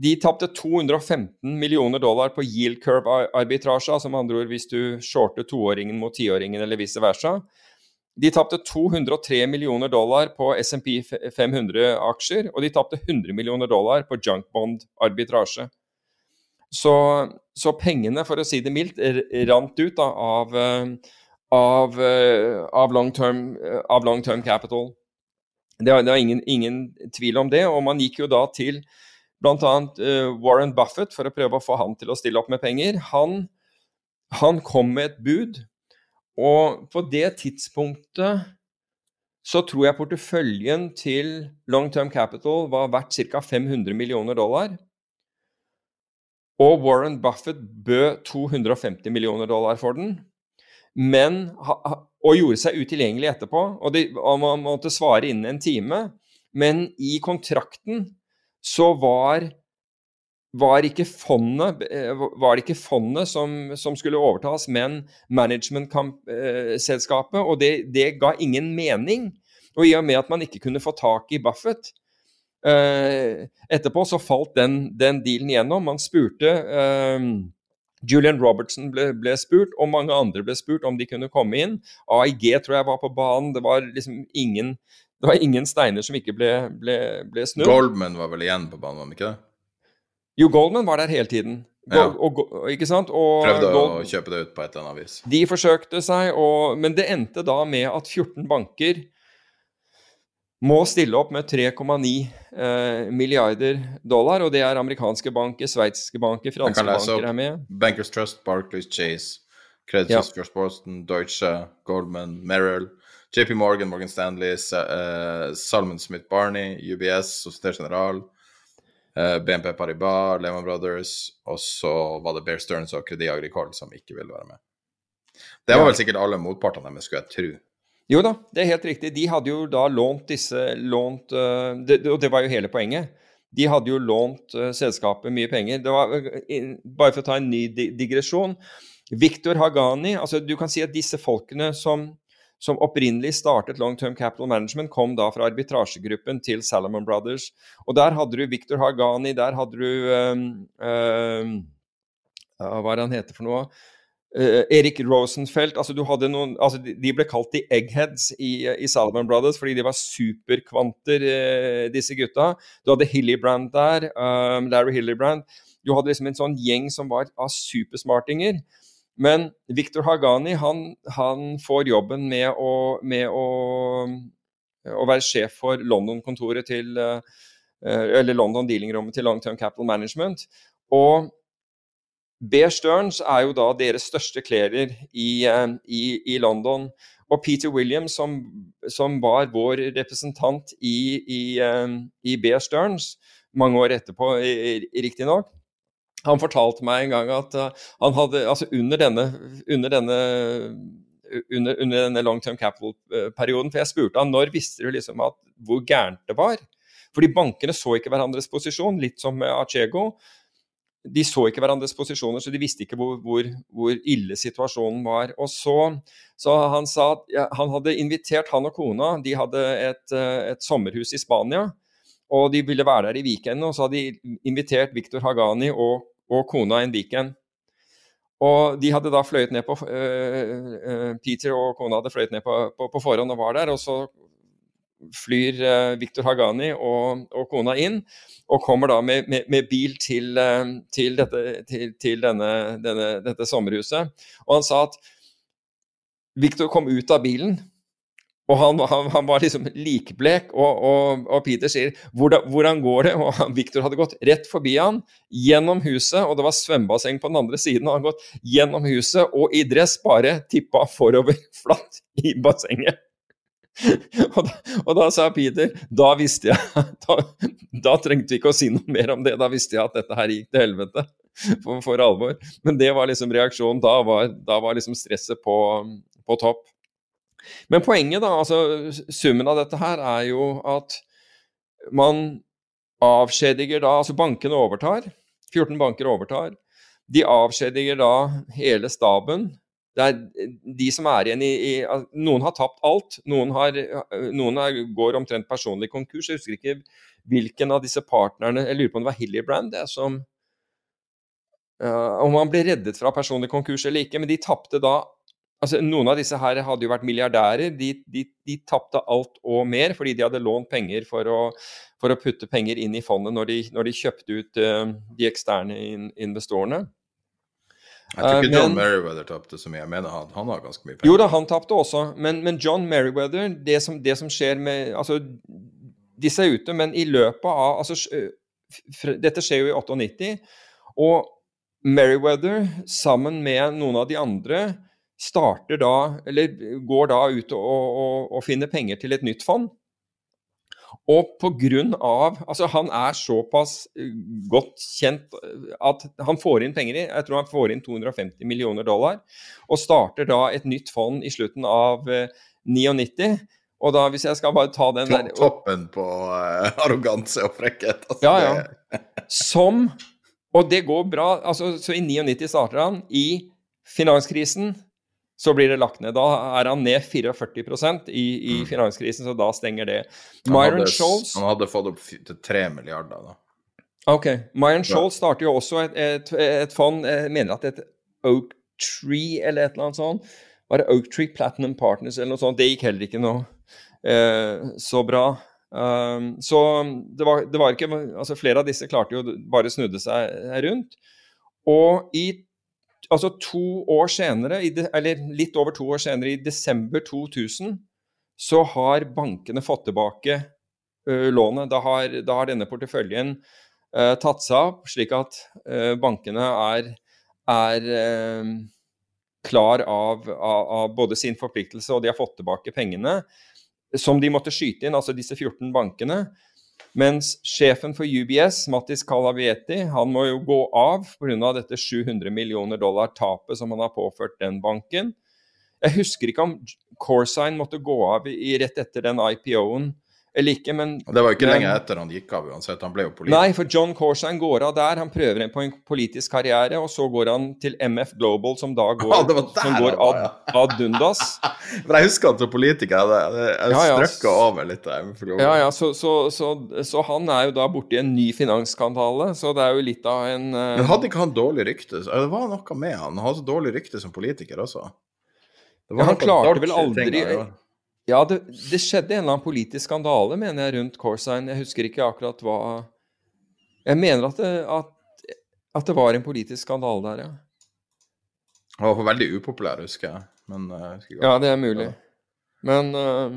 [SPEAKER 5] De tapte 215 millioner dollar på yield curve-arbitrasje, altså med andre ord hvis du shorter toåringen mot tiåringen eller vice versa. De tapte 203 millioner dollar på SMP 500-aksjer, og de tapte 100 millioner dollar på junkbond-arbitrasje. Så, så, pengene, for å si det mildt, rant ut da, av, av, av long term, long term capital. Det er, det er ingen, ingen, tvil om det. Og man gikk jo da til bl.a. Warren Buffett for å prøve å få han til å stille opp med penger. Han, han kom med et bud, og på det tidspunktet så tror jeg porteføljen til Long Term Capital var verdt ca. 500 millioner dollar. Og Warren Buffett bød 250 millioner dollar for den. Men og gjorde seg utilgjengelig etterpå. Og, de, og man måtte svare innen en time. Men i kontrakten så var, var ikke fondet, eh, var det ikke fondet som, som skulle overtas, men managementselskapet. Og det, det, ga ingen mening. Og i og med at man ikke kunne få tak i Buffett eh, Etterpå så falt den, den dealen igjennom. Man spurte eh, Julian Robertson ble, ble, spurt, og mange andre ble spurt om de kunne komme inn. AIG tror jeg var på banen. Det var liksom ingen, det var ingen steiner som ikke ble, ble, ble snudd.
[SPEAKER 4] Goldman var vel igjen på banen, var han ikke det?
[SPEAKER 5] Jo, Goldman var der hele tiden.
[SPEAKER 4] Ja.
[SPEAKER 5] Og, ikke sant? Og
[SPEAKER 4] Prøvde
[SPEAKER 5] Gold,
[SPEAKER 4] å kjøpe det ut på et eller annet vis.
[SPEAKER 5] De forsøkte seg, og, men det endte da med at 14 banker må stille opp med 3,9 eh, milliarder dollar. Og det er amerikanske banker, sveitsiske banker, franske banker er med.
[SPEAKER 4] Bankers Trust, Barclays, Chase, Credit Suisse, ja. Boston, Deutsche, Goldman, Merrill, JP Morgan, Morgan Stanley, uh, Salman Smith Barney, UBS, Societe General, eh, BNP Paribas, Lehman Brothers, og så var det Bear Stearns og Credit Agricole som ikke ville være med. Det var vel sikkert alle motpartene deres, skulle jeg tro.
[SPEAKER 5] Jo da, det er helt riktig. De hadde jo da lånt disse lånt, uh, det, Og det var jo hele poenget. De hadde jo lånt uh, selskapet mye penger. Det var, bare for å ta en ny digresjon. Victor Hagani altså Du kan si at disse folkene som, som opprinnelig startet Long Term Capital Management, kom da fra arbitrasjegruppen til Salomon Brothers. Og der hadde du Victor Hagani, der hadde du um, um, Hva er det han heter for noe? Uh, Erik Rosenfeldt altså noen, altså De ble kalt de eggheads i, i Salomon Brothers fordi de var superkvanter, uh, disse gutta. Du hadde Hillybrand der, um, Larry Hillybrand. Du hadde liksom en sånn gjeng som var av supersmartinger. Men Victor Hagani han, han får jobben med å, med å, å være sjef for London-kontoret til uh, Eller London dealing-rommet til Long Term Capital Management. Og Bear Stearns er jo da deres største klærer i, eh, i, i London. Og Peter Williams, som, som var vår representant i, i, eh, i Bear Stearns mange år etterpå, riktignok, han fortalte meg en gang at uh, han hadde Altså under denne, under denne under, under, denne long term capital-perioden. For jeg spurte han når visste du liksom at hvor gærent det var? Fordi bankene så ikke hverandres posisjon, litt som med Acego. de så ikke hverandres posisjoner, så de visste ikke hvor, hvor, hvor ille situasjonen var. Og så, så Han sa at ja, han hadde invitert han og kona, de hadde et, eh, et, sommerhus i Spania. Og de ville være der i weekenden, og så hadde de invitert Victor Hagani og, og kona en weekend. Og de hadde da fløyet ned på uh, Peter og kona hadde fløyet ned på, på, på forhånd og var der. Og så flyr uh, Victor Hagani og, og, kona inn, og kommer da med, med, med bil til, uh, til, dette, til, til denne, denne, dette sommerhuset. Og han sa at Victor kom ut av bilen, og han, han, han var liksom likblek, og, og, og Peter sier hvordan, hvordan, går det? Og Victor hadde gått rett forbi han, gjennom huset, og det var svømmebasseng på den andre siden. og Han hadde gått gjennom huset og i dress bare tippa forover *laughs* flatt i bassenget. *laughs* og, da, og, da, sa Peter Da visste jeg *laughs* da, da, trengte vi ikke å si noe mer om det. Da visste jeg at dette her gikk til helvete. For, for alvor. Men det var liksom reaksjonen. Da var, da var liksom stresset på, på, topp. Men poenget, da, altså summen av dette her, er jo at man avskjediger da Altså bankene overtar. 14 banker overtar. De avskjediger da hele staben det er de som er igjen i, i Noen har tapt alt. Noen, har, noen er, går omtrent personlig konkurs. Jeg husker ikke hvilken av disse partnerne Jeg lurer på om det var Hillybrand det som uh, Om han ble reddet fra personlig konkurs eller ikke, men de tapte da altså Noen av disse her hadde jo vært milliardærer. De, de, de tapte alt og mer fordi de hadde lånt penger for å, for å putte penger inn i fondet når de, når de kjøpte ut uh, de eksterne in, investorene.
[SPEAKER 4] Jeg tror ikke
[SPEAKER 5] Uh,
[SPEAKER 4] John Merriweather tapte så mye. Jeg mener han, han har ganske mye penger.
[SPEAKER 5] Jo da, han tapte også, men, men John Merriweather det som, det som skjer med Altså, disse er ute, men i løpet av altså, Dette skjer jo i 98, og Merriweather sammen med noen av de andre starter da, eller går da ut og, og, og finner penger til et nytt fond. Og på grunn av Altså, han er såpass eh, godt kjent eh, at han får inn penger i Jeg tror han får inn 250 millioner dollar, og starter da et nytt fond i slutten av eh, 99. Og da, hvis jeg skal bare ta den der
[SPEAKER 4] Toppen på uh, *laughs* arroganse og frekkhet. Altså,
[SPEAKER 5] Ja, ja. *laughs* Som Og det går bra. altså Så i 99 starter han. I finanskrisen så blir det lagt ned. Da er han ned 44 i, i finanskrisen, så da stenger det.
[SPEAKER 4] Myron Han hadde,
[SPEAKER 5] Scholes
[SPEAKER 4] han hadde fått opp til 3 milliarder, da.
[SPEAKER 5] Ok. Myron
[SPEAKER 4] Ja.
[SPEAKER 5] Scholes starter jo også et, et, et fond, jeg mener at det heter Oak Tree eller et eller annet sånt. Var det Oak Tree Platinum Partners eller noe sånt? Det gikk heller ikke noe eh, så bra. Um, så det var, det var ikke Altså, flere av disse klarte jo bare snudde seg rundt. Og i altså to år senere, eller litt over to år senere, i desember 2000, så har bankene fått tilbake ø, lånet. Da har, da har denne porteføljen uh, tatt seg opp, slik at uh, bankene er, er klar av, av, av både sin forpliktelse og de har fått tilbake pengene som de måtte skyte inn, altså disse 14 bankene. Mens sjefen for UBS, Mattis Calavieti, han må jo gå av pga. dette 700 millioner dollar-tapet som han har påført den banken. Jeg husker ikke om Corsign måtte gå av i, rett etter den IPO-en eller ikke, men
[SPEAKER 4] Og det var jo ikke
[SPEAKER 5] men-
[SPEAKER 4] lenge etter han gikk av uansett. Han ble jo politiker.
[SPEAKER 5] Nei, for John Corsan går av der. Han prøver på en politisk karriere, og så går han til MF Global, som da går, *laughs*
[SPEAKER 4] Ah, der
[SPEAKER 5] som går ad, ad dundas.
[SPEAKER 4] For *laughs* jeg husker han som politiker jeg, jeg
[SPEAKER 5] Ja, ja.
[SPEAKER 4] strøkka over litt der.
[SPEAKER 5] Ja, ja, så, så, så, så han er jo da borti en ny finansskandale, så det er jo litt av en uh,
[SPEAKER 4] Men hadde ikke han dårlig rykte? Det var noe med han. Han hadde dårlig rykte som politiker også. Det
[SPEAKER 5] Ja, han klarte vel aldri-
[SPEAKER 4] gjorde.
[SPEAKER 5] Ja, det, det skjedde en eller annen politisk skandale, mener jeg, rundt Corsign. Jeg husker ikke akkurat hva Jeg mener at det, at, at det var en politisk skandale der, ja.
[SPEAKER 4] Han var veldig upopulær, husker jeg. Men, eh, jeg husker ikke.
[SPEAKER 5] Ja, det er mulig. Men eh,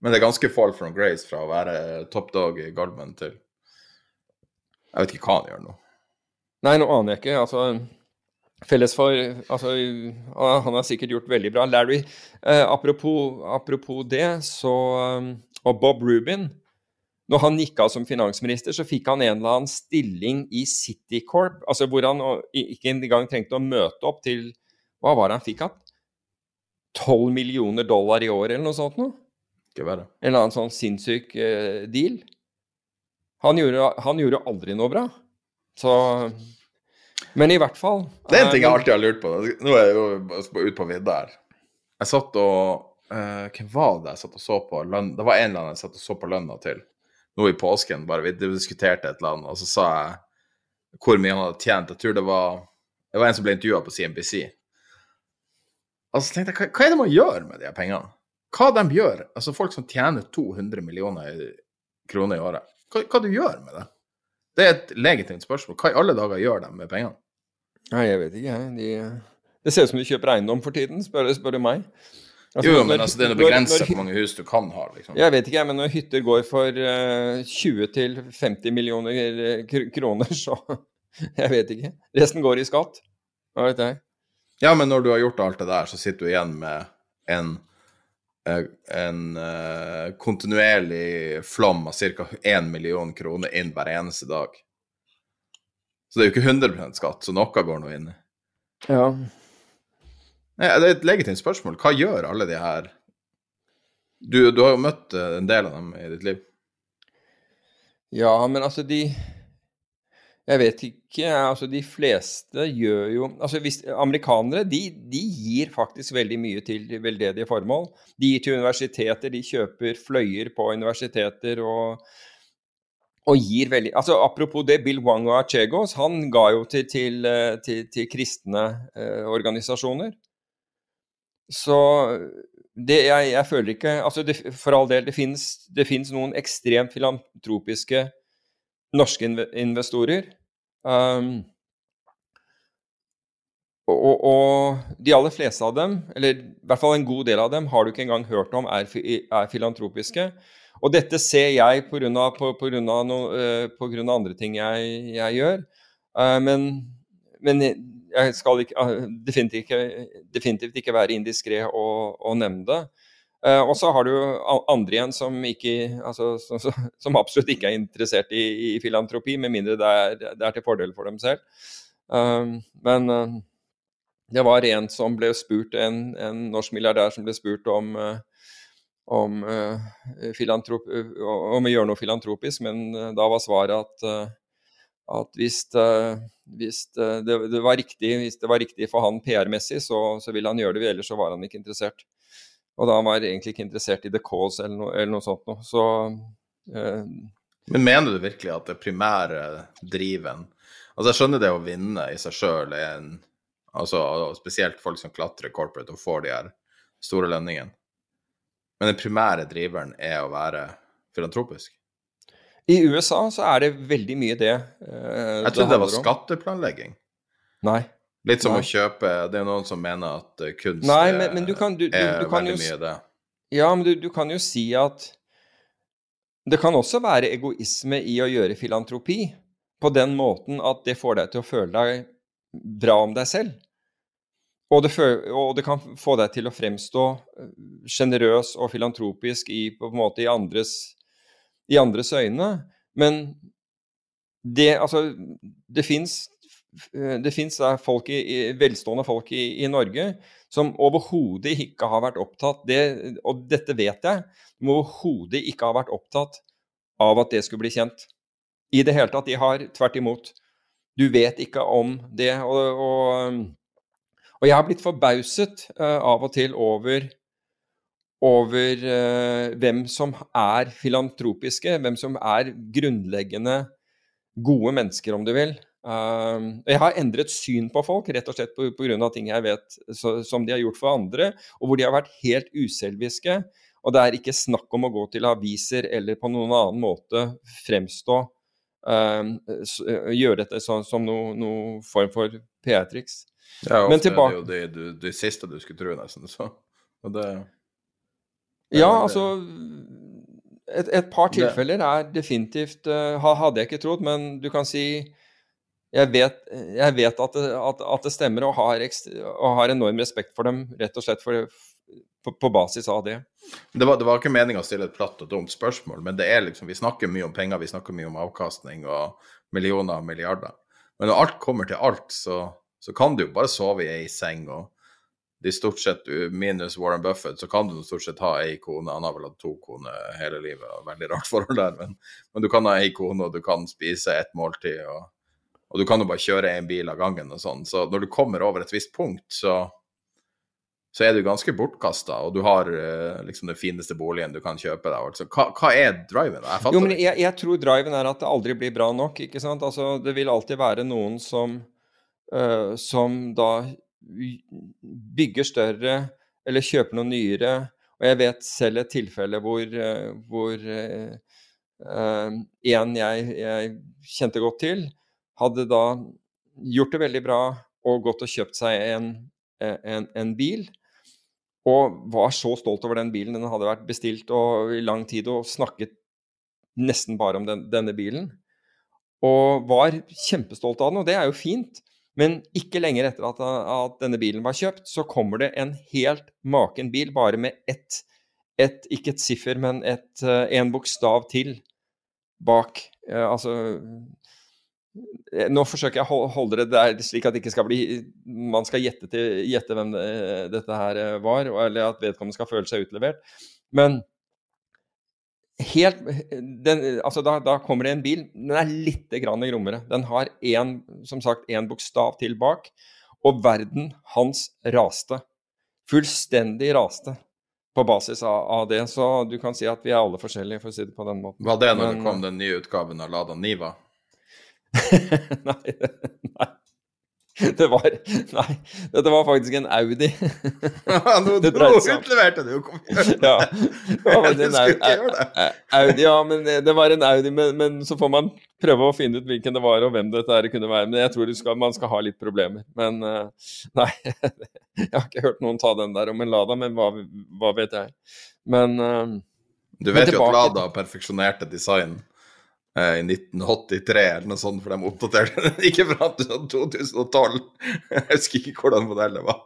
[SPEAKER 4] Men det er ganske fall from grace fra å være top dog i Goldman til Jeg vet ikke hva han gjør nå.
[SPEAKER 5] Nei, nå aner jeg ikke. Altså, felles for altså, Han har sikkert gjort veldig bra. Larry, eh, apropos, apropos det, så eh, Og Bob Rubin. Når han gikk av som finansminister, så fikk han en eller annen stilling i Citicorp, altså hvor han ikke engang trengte å møte opp til Hva var det han fikk? At 12 millioner dollar i året, eller noe sånt noe?
[SPEAKER 4] Ikke verre.
[SPEAKER 5] En eller annen sånn sinnssyk eh, deal. Han gjorde, han gjorde aldri noe bra. Så Men i hvert fall
[SPEAKER 4] Det er en ting jeg
[SPEAKER 5] eh,
[SPEAKER 4] alltid har lurt på. Nå er jeg jo ute på vidda her. Jeg satt og uh, Hvem var det jeg satt og så på lønn? Det var en eller annen jeg satt og så på lønna til. Nå i påsken, bare vi diskuterte et eller annet, og så sa jeg hvor mye han hadde tjent. Jeg tror det var Det var en som ble intervjua på CNBC. Og så tenkte jeg, hva, hva er det man gjør med de pengene? Hva de gjør? Altså folk som tjener 200 millioner kroner i året. Hva, hva du gjør med det? Det er et legitimt spørsmål. Hva i alle dager gjør de med pengene?
[SPEAKER 5] Nei, jeg vet ikke, jeg. De, det ser ut som de kjøper eiendom for tiden, spør, spør du meg. Altså,
[SPEAKER 4] Jo,
[SPEAKER 5] når-
[SPEAKER 4] men altså, det er noe begrenset hvor mange hus du kan ha, liksom.
[SPEAKER 5] Jeg vet ikke, men når hytter går for uh, 20-50 millioner eh, kroner, så *laughs* Jeg vet ikke. Resten går i skatt. Hva vet jeg.
[SPEAKER 4] Ja, men når du har gjort alt det der, så sitter du igjen med en, eh, en uh, kontinuerlig flom av ca. 1 million kroner inn hver eneste dag. Så det er jo ikke 100 skatt, så noe går nå inn.
[SPEAKER 5] Ja.
[SPEAKER 4] Nei, det er et legitimt spørsmål. Hva gjør alle de her Du, du har jo møtt eh, en del av dem i ditt liv.
[SPEAKER 5] ja, men altså, de Jeg vet ikke. Altså, de fleste gjør jo Altså, hvis Amerikanere, de, de gir faktisk veldig mye til veldedige formål. De gir til universiteter, de kjøper fløyer på universiteter og og gir veldig altså Apropos det, Bill Wango Achegos, han ga jo til, til, til, til kristne eh, organisasjoner. så det, jeg, jeg, føler ikke altså det, For all del, det finnes noen ekstremt filantropiske norske investorer. Um, og, og, de aller fleste av dem, eller i hvert fall en god del av dem, har du ikke engang hørt om er, er filantropiske. Og dette ser jeg pga. No, uh, andre ting jeg, jeg gjør. Uh, men, men, jeg skal ikke, uh, definitivt, ikke, definitivt ikke være indiskré og, og nevne det. Uh, og så har du andre igjen som, ikke, altså, som, som, absolutt ikke er interessert i, i filantropi, med mindre det er, det er, til fordel for dem selv. Uh, men uh, det var en som ble spurt, en, en norsk milliardær som ble spurt om, om, om å gjøre noe filantropisk, men da var svaret at, at hvis, hvis det, det, var riktig, hvis det var riktig for han PR-messig, så, så ville han gjøre det, ellers så var han ikke interessert. Og da var jeg egentlig ikke interessert i the cause eller noe, eller noe sånt noe. Så eh,
[SPEAKER 4] Men mener du virkelig at det primære driven Altså, jeg skjønner det å vinne i seg sjøl er en Altså spesielt folk som klatrer corporate og får de her store lønningene. Men den primære driveren er å være filantropisk?
[SPEAKER 5] I USA så er det veldig mye det.
[SPEAKER 4] Eh, jeg trodde det, det var skatteplanlegging.
[SPEAKER 5] Nei.
[SPEAKER 4] Litt som Nei. å kjøpe Det er noen som mener at eh, kunst
[SPEAKER 5] Nei, men, men du kan, du, du, er
[SPEAKER 4] veldig jo, mye det.
[SPEAKER 5] Ja, men du, kan jo si at det kan også være egoisme i å gjøre filantropi på den måten at det får deg til å føle deg bra om deg selv. Og det, og det kan få deg til å fremstå eh, sjenerøs og filantropisk i, på en måte i andres, i andres øyne. Men det, altså, det fins Eh, det fins velstående folk i, i Norge som overhodet ikke har vært opptatt det, Og dette vet jeg. De overhodet ikke har vært opptatt av at det skulle bli kjent. I det hele tatt. De har tvert imot. Du vet ikke om det. Og, og, og jeg har blitt forbauset uh, av og til over, over uh, hvem som er filantropiske, hvem som er grunnleggende gode mennesker, om du vil. Uh, jeg har endret syn på folk, rett og slett pga. ting jeg vet så, som de har gjort for andre, og hvor de har vært helt uselviske. Og det er ikke snakk om å gå til aviser eller på noen annen måte fremstå uh, Gjøre dette så, som noen no form for PR-triks.
[SPEAKER 4] Ja, ofte Men tilbake... er det jo det, det, siste du skulle tro, nesten. Så. Og det,
[SPEAKER 5] det ja, altså et, et, par tilfeller er definitivt uh, Hadde jeg ikke trodd, men du kan si jeg vet, jeg vet at, det, at, at, det, stemmer, og har, og har, enorm respekt for dem, rett og slett for, på, på, basis av det.
[SPEAKER 4] Det var, det var ikke meninga å stille et platt og dumt spørsmål, men det er liksom, vi snakker mye om penger, vi snakker mye om avkastning og millioner og milliarder. Men når alt kommer til alt, så, så kan du jo bare sove i ei seng. og de stort sett, Minus Warren Buffett, så kan du stort sett ha ei kone. Han har vel hatt to koner hele livet, og veldig rart forhold der. Men, men du kan ha ei kone, og du kan spise ett måltid. og og du kan jo bare kjøre én bil av gangen og sånn. Så når du kommer over et visst punkt, så, så er du ganske bortkasta, og du har uh, liksom den fineste boligen du kan kjøpe deg. Altså, hva, hva, er driven?
[SPEAKER 5] Jeg jo, men jeg, jeg, tror driven er at det aldri blir bra nok. ikke sant? Altså, det vil alltid være noen som, uh, som da bygger større eller kjøper noe nyere. Og jeg vet selv et tilfelle hvor, uh, hvor en jeg, jeg kjente godt til, hadde da gjort det veldig bra og gått og kjøpt seg en, en, en bil. Og var så stolt over den bilen. Den hadde vært bestilt i lang tid og snakket nesten bare om den, denne bilen. Og var kjempestolt av den, og det er jo fint. Men ikke lenger etter at, at denne bilen var kjøpt, så kommer det en helt maken bil, bare med ett, et, ikke et siffer, men et, eh, en bokstav til bak. Eh, altså Eh, nå forsøker jeg å holde det der slik at det ikke skal bli man skal gjette, til, gjette hvem det, dette her eh, var, eller at vedkommende skal føle seg utlevert. Men helt den, altså da, da, kommer det en bil. Den er litt grommere. Den har en, som sagt én bokstav til bak. Og verden hans raste. Fullstendig raste på basis av, av, det. Så du kan si at vi er alle forskjellige, for å si det på den måten.
[SPEAKER 4] Var det når Men, det kom den nye utgaven av Lada Niva? *laughs*
[SPEAKER 5] nei, nei. Det var Nei, dette var faktisk en Audi. *laughs* Det
[SPEAKER 4] nå utleverte du jo! *laughs*
[SPEAKER 5] Ja, det var en Audi, ja, men det var en Audi, men, men så får man prøve å finne ut hvilken det var og hvem dette her kunne være. Men jeg tror skal, man skal ha litt problemer. Men eh, nei, jeg har ikke hørt noen ta den der om en Lada, men hva, hva vet jeg. Men eh,
[SPEAKER 4] Du vet jo at Lada perfeksjonerte design i 1983 eller noe sånt, for de oppdaterte den ikke fram til sånn 2012. Jeg husker ikke hvordan modellet var.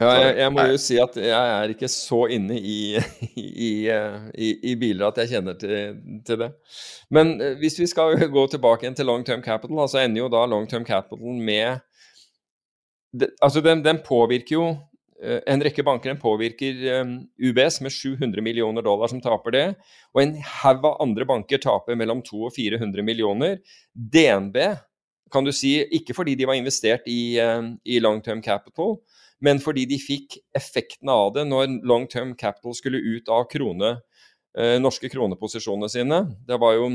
[SPEAKER 5] ja, jeg, jeg må jo si at jeg er ikke så inne i, *laughs* i, eh, i, i biler at jeg kjenner til, til det. Men eh, hvis vi skal gå tilbake igjen til long term capital, altså ender jo da long term capital med det, Altså, den, den påvirker jo eh, en rekke banker påvirker eh, UBS med 700 millioner dollar som taper det. Og en haug av andre banker taper mellom 200 og 400 millioner. DNB kan du si, ikke fordi de var investert i, eh, i long term capital, men fordi de fikk effekten av det når long term capital skulle ut av krone, eh, norske kroneposisjonene sine. Det var jo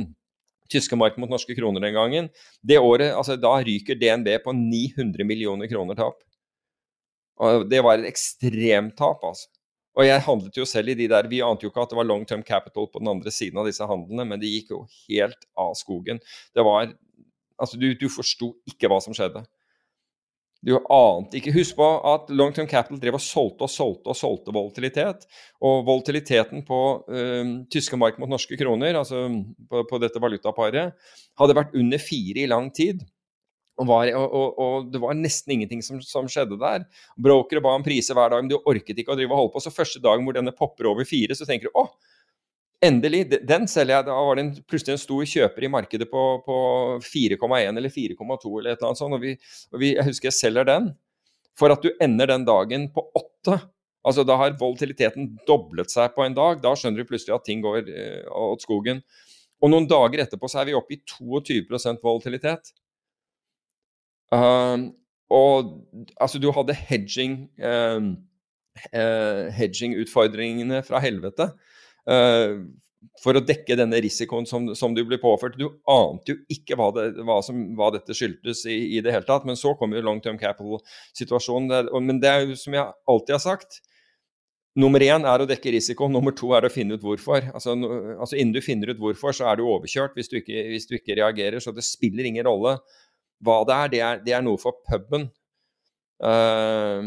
[SPEAKER 5] tyske mark mot norske kroner den gangen. Det året, altså Da ryker DNB på 900 millioner kroner tap. Og det var et ekstremt tap, altså. Og jeg handlet jo selv i de der Vi ante jo ikke at det var long term capital på den andre siden av disse handlene, men det gikk jo helt av skogen. Det var Altså, du, du forsto ikke hva som skjedde. Du ante ikke Husk på at long term capital drev og solgte og solgte og solgte volatilitet. Og volatiliteten på øh, tyske mark mot norske kroner, altså på, på dette valutaparet, hadde vært under fire i lang tid. Og, var, og, og, det var nesten ingenting som, som skjedde der. Brokere ba om priser hver dag, men du orket ikke å drive og holde på. Så første dagen hvor denne popper over fire, så tenker du å, endelig, den selger jeg. Da var det en, plutselig en stor kjøper i markedet på, på 4,1 eller 4,2 eller et eller annet sånt. Og, vi, og vi, jeg husker jeg selger den. For at du ender den dagen på åtte. Altså Da har volatiliteten doblet seg på en dag. Da skjønner du plutselig at ting går eh, åt skogen. Og noen dager etterpå så er vi oppe i 22% volatilitet. Um, og altså, du hadde hedging um, uh, hedging-utfordringene fra helvete. Uh, for å dekke denne risikoen som, som du ble påført. Du ante jo ikke hva, det, hva, som, hva dette skyldtes i, i det hele tatt. Men så kom jo long term capital-situasjonen. Men det er jo som jeg alltid har sagt. Nummer én er å dekke risiko, nummer to er å finne ut hvorfor. Altså, no, altså Innen du finner ut hvorfor, så er du overkjørt hvis du ikke, hvis du ikke reagerer. Så det spiller ingen rolle hva det er. Det er, det er noe for puben. Uh,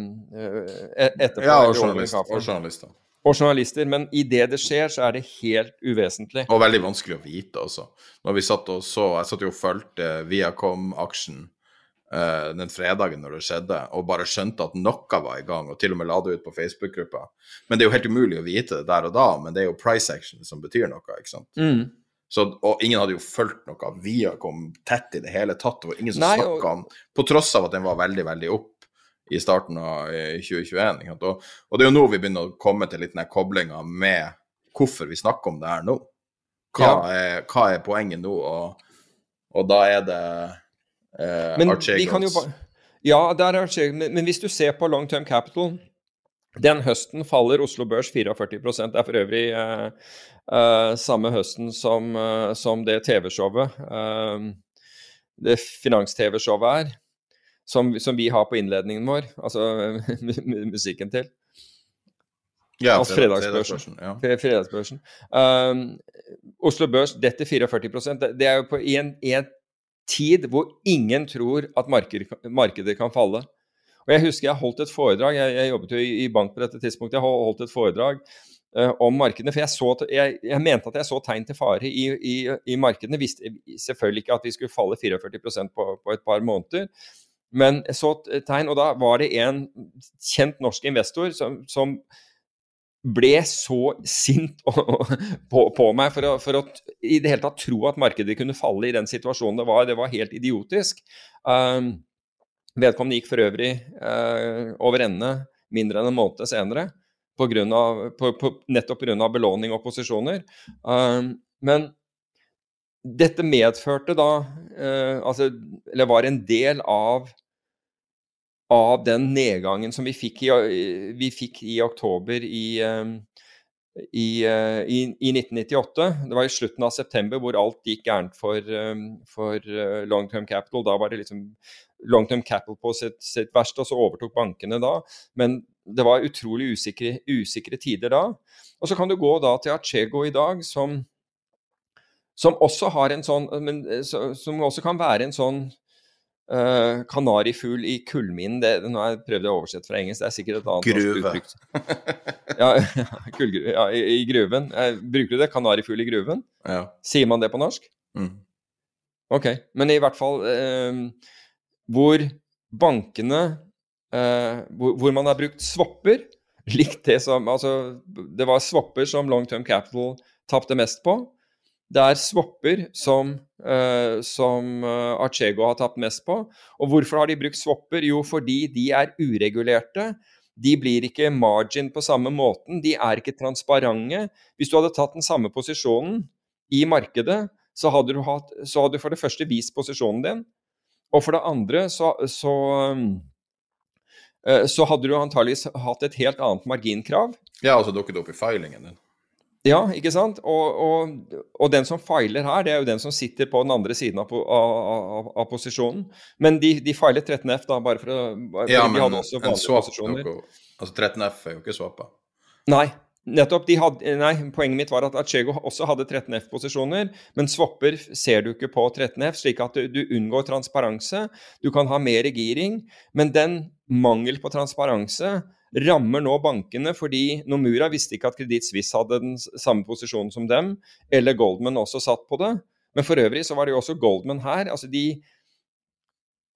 [SPEAKER 5] etterpå.
[SPEAKER 4] Ja, og
[SPEAKER 5] journalist.
[SPEAKER 4] Og journalister.
[SPEAKER 5] Og journalister. Men idet det skjer, så er det helt uvesentlig.
[SPEAKER 4] Og veldig vanskelig å vite også. Når vi satt og så Jeg satt jo og fulgte Viacom-aksjen uh, den fredagen når det skjedde, og bare skjønte at noe var i gang, og til og med la det ut på Facebook-gruppa. Men det er jo helt umulig å vite det der og da, men det er jo price action som betyr noe, ikke sant.
[SPEAKER 5] Mm.
[SPEAKER 4] Så, og ingen hadde jo fulgt noe Via kom tett i det hele tatt. Det var ingen som snakka om På tross av at den var veldig, veldig opp i starten av eh, 2021. Ikke sant? Og, og det er jo nå vi begynner å komme til litt den koblinga med hvorfor vi snakker om det her nå. Hva, er, hva er poenget nå? Og, og da er det eh, Archegos.
[SPEAKER 5] Ja, der er Archegos. Men, men hvis du ser på long term capital Den høsten faller Oslo Børs 44 Det er for øvrig eh, eh, samme høsten som, eh, som det TV-showet. eh, det finans-TV-showet er. Som, som vi har på innledningen vår. Altså *laughs* musikken til.
[SPEAKER 4] ja,
[SPEAKER 5] altså
[SPEAKER 4] fredag-
[SPEAKER 5] fredagsbørsen.
[SPEAKER 4] Ja.
[SPEAKER 5] Fredagsbørsen. Um, Oslo Børs detter 44 det, det er jo på en, en tid hvor ingen tror at marked, markedet kan falle. Og Jeg husker jeg holdt et foredrag, jeg, jeg jobbet jo i, i bank på dette tidspunktet, jeg hol- holdt et foredrag uh, om markedene. For jeg, så, jeg, jeg mente at jeg så tegn til fare i, i, i markedene. Visste selvfølgelig ikke at vi skulle falle 44% på, på et par måneder. Men jeg så tegn, og da var det en kjent norsk investor som, som ble så sint *laughs* på, på meg for å, for å i det hele tatt tro at markedet kunne falle i den situasjonen det var. Det var helt idiotisk. Um, vedkommende gikk for øvrig eh, over ende mindre enn en måned senere. På grunn av, på, på, nettopp pga. belåning og posisjoner. Eh, men dette medførte da eh, altså, Eller var en del av av den nedgangen som vi fikk i, vi fikk i oktober i, um, i, uh, i, i, 1998. Det var i slutten av september hvor alt gikk gærent for, um, for uh, long term capital. Da var det liksom long term capital på sitt, sitt, verste, og så overtok bankene da. Men det var utrolig usikre, usikre tider da. Og så kan du gå da til Achego i dag, som, som også har en sånn men, Som også kan være en sånn Uh, kanarifugl i kullminen det, Nå har jeg prøvd å oversette fra engelsk, det er sikkert et annet
[SPEAKER 4] Gruve.
[SPEAKER 5] ja, *laughs* kullgruve, ja i, i, gruven. Uh, bruker du det? Kanarifugl i gruven?
[SPEAKER 4] Ja.
[SPEAKER 5] Sier man det på norsk?
[SPEAKER 4] Mm.
[SPEAKER 5] Ok. Men i hvert fall uh, hvor bankene hvor, hvor, man har brukt swapper, *laughs* likt det som Altså, det var swapper som long term capital tapte mest på. Det er swapper som, uh, som uh, Archego har tapt mest på. Og hvorfor har de brukt swapper? Jo, fordi de er uregulerte. De blir ikke margin på samme måten. De er ikke transparente. Hvis du hadde tatt den samme posisjonen i markedet, så hadde du, hatt, så hadde du for det første vist posisjonen din. Og for det andre så, så, uh, så hadde du antageligvis hatt et helt annet marginkrav.
[SPEAKER 4] Ja, altså dukket opp i filingen din.
[SPEAKER 5] Ja, ikke sant? Og, og, og, den som feiler her, det er jo den som sitter på den andre siden av, av, av posisjonen. Men de, de feiler 13F, da, bare for å bare,
[SPEAKER 4] Ja, men en swap noe, Altså 13F er jo ikke swappa.
[SPEAKER 5] Nei, nettopp. Hadde, nei, poenget mitt var at Achego også hadde 13F-posisjoner, men swapper ser du ikke på 13F, slik at du, du unngår transparanse. Du kan ha mer giring, men den mangel på transparanse rammer nå bankene fordi Nomura visste ikke at Kreditt Suisse hadde den samme posisjonen som dem, eller Goldman også satt på det. Men for øvrig så var det jo også Goldman her. altså de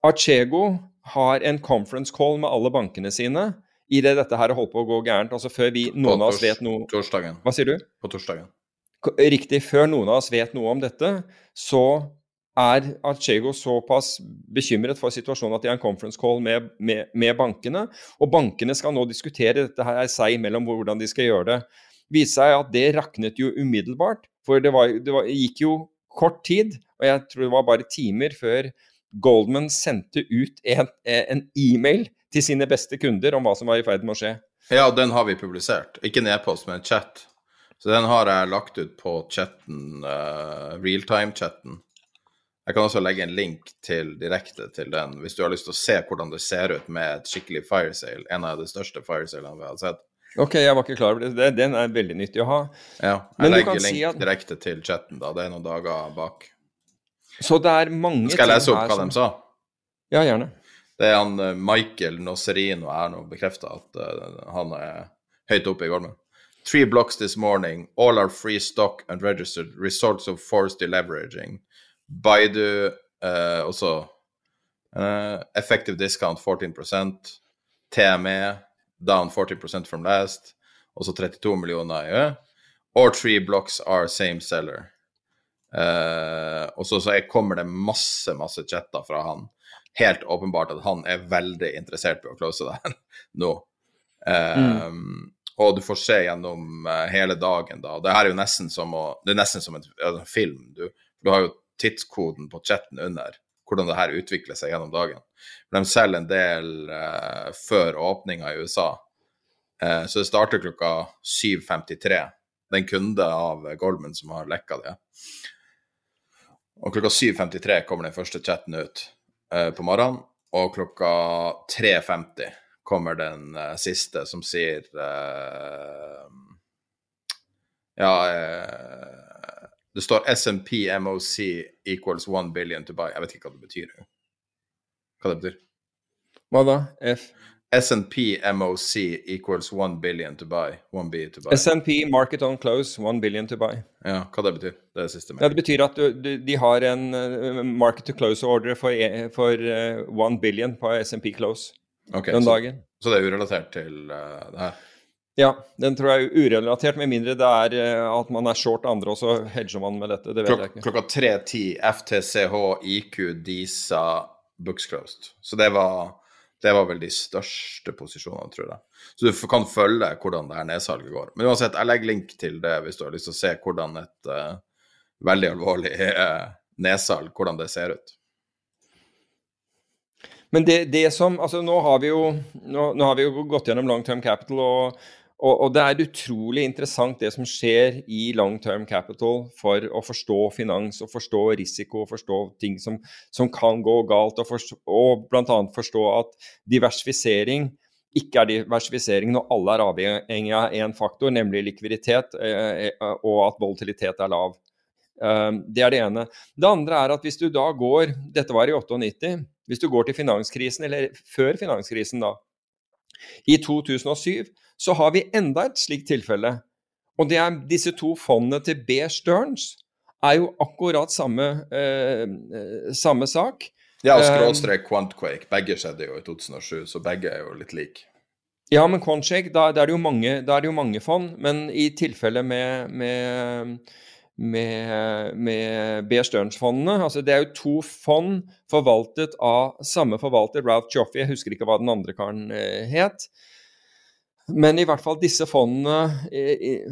[SPEAKER 5] Archego har en conference call med alle bankene sine i det dette her holdt på å gå gærent. altså Før vi, noen av oss vet noe
[SPEAKER 4] Torsdagen.
[SPEAKER 5] Hva sier du?
[SPEAKER 4] På torsdagen.
[SPEAKER 5] Riktig. Før noen av oss vet noe om dette, så er Archego såpass bekymret for situasjonen at de har en conference call med, med, med, bankene. Og bankene skal nå diskutere dette her seg imellom hvordan de skal gjøre det. Viste seg at det raknet jo umiddelbart. For det, var, det var, gikk jo kort tid, og jeg tror det var bare timer før Goldman sendte ut en, e-mail til sine beste kunder om hva som var i ferd med å skje.
[SPEAKER 4] Ja, den har vi publisert. Ikke en e-post, men en chat. Så den har jeg lagt ut på chatten, uh, realtime-chatten. Jeg kan også legge en link til, direkte til den, hvis du har lyst til å se hvordan det ser ut med et skikkelig firesale. En av de største firesalene vi har sett.
[SPEAKER 5] Ok, jeg var ikke klar over det. Den er veldig nyttig å ha.
[SPEAKER 4] Ja, jeg Men legger link si at... direkte til chatten, da. Det er noen dager bak.
[SPEAKER 5] Så det er mange
[SPEAKER 4] Skal jeg lese opp hva som... de sa?
[SPEAKER 5] Ja, gjerne.
[SPEAKER 4] Det er han eh, Michael Nosserino er nå bekrefta at uh, han er høyt oppe i gården. Three blocks this morning. All are free stock and registered. Results of forced deleveraging. Baidu uh, også uh, effective discount 14% TME down 40% from last, også 32 millioner i ø. Or three blocks are same seller. Uh, og så, så kommer det masse, masse chatter fra han. Helt åpenbart at han er veldig interessert på å close det her *laughs* nå. Uh, mm. Og du får se gjennom uh, hele dagen, da. Det her er jo nesten som, å, det er nesten som en, en film. Du, du har jo tidskoden på chatten under hvordan det her utvikler seg gjennom dagen. De selger en del eh, før åpninga i USA. Eh, så det starter klokka 7.53. Det er en kunde av Goldman som har lekka det. Og klokka 7.53 kommer den første chatten ut eh, på morgenen. Og klokka 3.50 kommer den siste som sier Ja det står SMP MOC equals 1 billion to buy. Jeg vet ikke hva det betyr. Hva det betyr?
[SPEAKER 5] Hva da? F?
[SPEAKER 4] SNP MOC equals 1 billion to buy. 1 B to buy.
[SPEAKER 5] SNP market on close, 1 billion to buy.
[SPEAKER 4] Ja, hva det betyr? Det er siste siste.
[SPEAKER 5] Ja, det betyr at du, du, de har en uh, market to close order for, e, for uh, 1 billion på SNP close
[SPEAKER 4] okay,
[SPEAKER 5] den
[SPEAKER 4] så,
[SPEAKER 5] dagen.
[SPEAKER 4] Så det er urelatert til uh, det her?
[SPEAKER 5] Ja, den tror jeg er urelatert, med mindre det er eh, at man er short andre, og så hedger man med dette. Det vet Klok jeg ikke.
[SPEAKER 4] Klokka 3.10 FTCH, IQ, DISA, Books Closed. Så det var, det var vel de største posisjonene, tror jeg. Så du kan følge hvordan det her nedsalget går. Men uansett, jeg legger link til det hvis du har lyst til å se hvordan et uh, veldig alvorlig uh, nedsalg, hvordan det ser ut.
[SPEAKER 5] Men det, det, som Altså, nå har vi jo, nå, nå har vi jo gått gjennom long term capital, og og, og, det er utrolig interessant det som skjer i long term capital for å forstå finans og forstå risiko og forstå ting som, som kan gå galt, og, forstå, og bl.a. forstå at diversifisering ikke er diversifisering når alle er avhengig av én faktor, nemlig likviditet, eh, eh, og at volatilitet er lav. Um, det er det ene. Det andre er at hvis du da går Dette var i 98. Hvis du går til finanskrisen, eller før finanskrisen, da. I 2007 så har vi enda et slikt tilfelle. Og det er disse to fondene til B. Stearns er jo akkurat samme, eh, eh samme sak.
[SPEAKER 4] Ja, og skråstrek Quantquake. Begge skjedde jo i 2007, så begge er jo litt like.
[SPEAKER 5] Ja, men Quantshake, da, da, er da, er det jo mange, fond. Men i tilfelle med, med med, med Bear Stearns-fondene. Altså, det er jo to fond forvaltet av samme forvalter, Ralph Joffey. Jeg husker ikke hva den andre karen eh, het. Men i hvert fall disse fondene eh,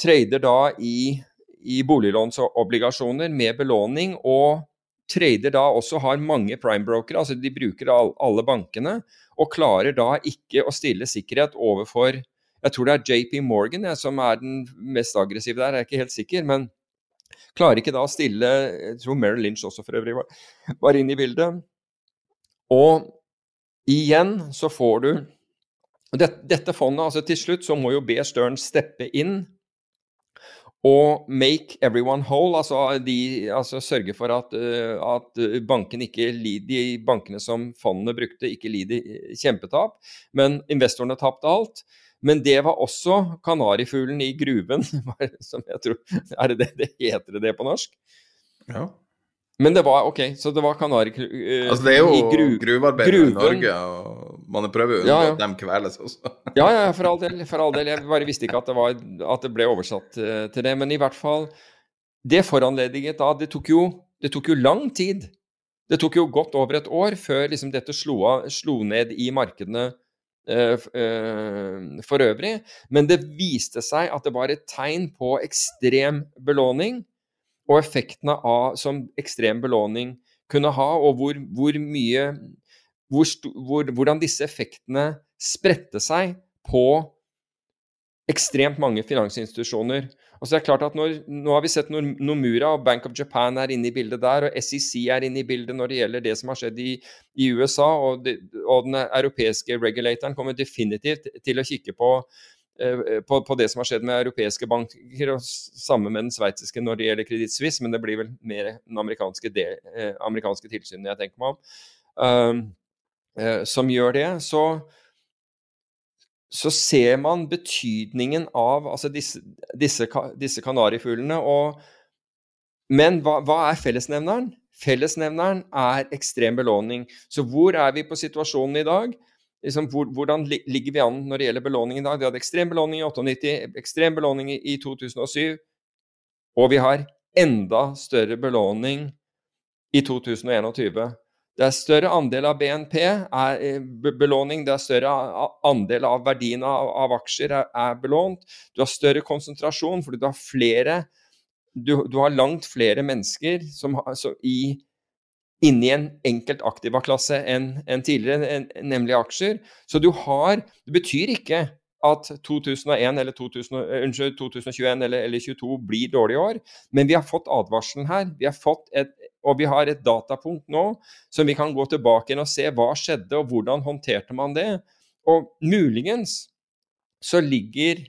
[SPEAKER 5] trader da i, i boliglånsobligasjoner med belåning, og trader da også har mange prime-brokere, altså de bruker all, alle bankene, og klarer da ikke å stille sikkerhet overfor jeg tror det er JP Morgan jeg, som er den mest aggressive der, jeg er ikke helt sikker. Men klarer ikke da å stille Jeg tror Merrill Lynch også for øvrig var, var inne i bildet. Og igjen så får du dette, dette fondet, altså til slutt så må jo B. Stern steppe inn og make everyone whole, altså, de, altså sørge for at, uh, at bankene, ikke, de bankene som fondene brukte, ikke lider kjempetap. Men investorene tapte alt. Men det var også kanarifuglen i gruven, *laughs* som jeg tror Er det det, det heter det på norsk?
[SPEAKER 4] Ja.
[SPEAKER 5] Men det var OK, så det var kanarifuglen
[SPEAKER 4] uh, altså, Det er jo gru, gruvearbeidere i Norge, og man prøver å unngå ja, ja. at de kveles også. *laughs*
[SPEAKER 5] ja, ja, for all, del, for all del. Jeg bare visste ikke at det, var, at det ble oversatt uh, til det. Men i hvert fall Det foranlediget da Det tok jo, det tok jo lang tid. Det tok jo godt over et år før liksom, dette slo, av, slo ned i markedene Eh, eh, for øvrig. Men det viste seg at det var et tegn på ekstrem belåning, og effektene av, som ekstrem belåning kunne ha, og hvor, hvor mye hvor, hvor, Hvordan disse effektene spredte seg på ekstremt mange finansinstitusjoner. Og så er det klart at når, Nå har vi sett Nomura og Bank of Japan er inne i bildet der, og SEC er inne i bildet når det gjelder det som har skjedd i, i USA. Og, de, og, den europeiske regulatoren kommer definitivt til å kikke på, eh, på, på, det som har skjedd med europeiske banker, og sammen med den sveitsiske når det gjelder Kreditt Suisse, men det blir vel mer den amerikanske, del, eh, amerikanske tilsynet jeg tenker meg om, um, eh, som gjør det. så så ser man betydningen av altså disse, disse, disse kanarifuglene. men hva, hva, er fellesnevneren? Fellesnevneren er ekstrem belåning. Så hvor er vi på situasjonen i dag? Liksom, hvor, hvordan ligger vi an når det gjelder belåning i dag? Vi hadde ekstrem belåning i 98, ekstrem belåning i 2007, og vi har enda større belåning i 2021. Det er større andel av BNP er eh, belåning, det er større andel av verdien av, av aksjer er, er, belånt. Du har større konsentrasjon fordi du har flere Du, du har langt flere mennesker som, altså, i, inni en enkelt aktiva-klasse enn en tidligere, en, nemlig aksjer. Så du har Det betyr ikke at 2001 eller 2000, unnskyld, 2021 eller, eller 2022 blir dårlige år, men vi har fått advarselen her. Vi har fått et, og vi har et datapunkt nå som vi kan gå tilbake inn og se hva skjedde, og hvordan håndterte man det. Og muligens så ligger,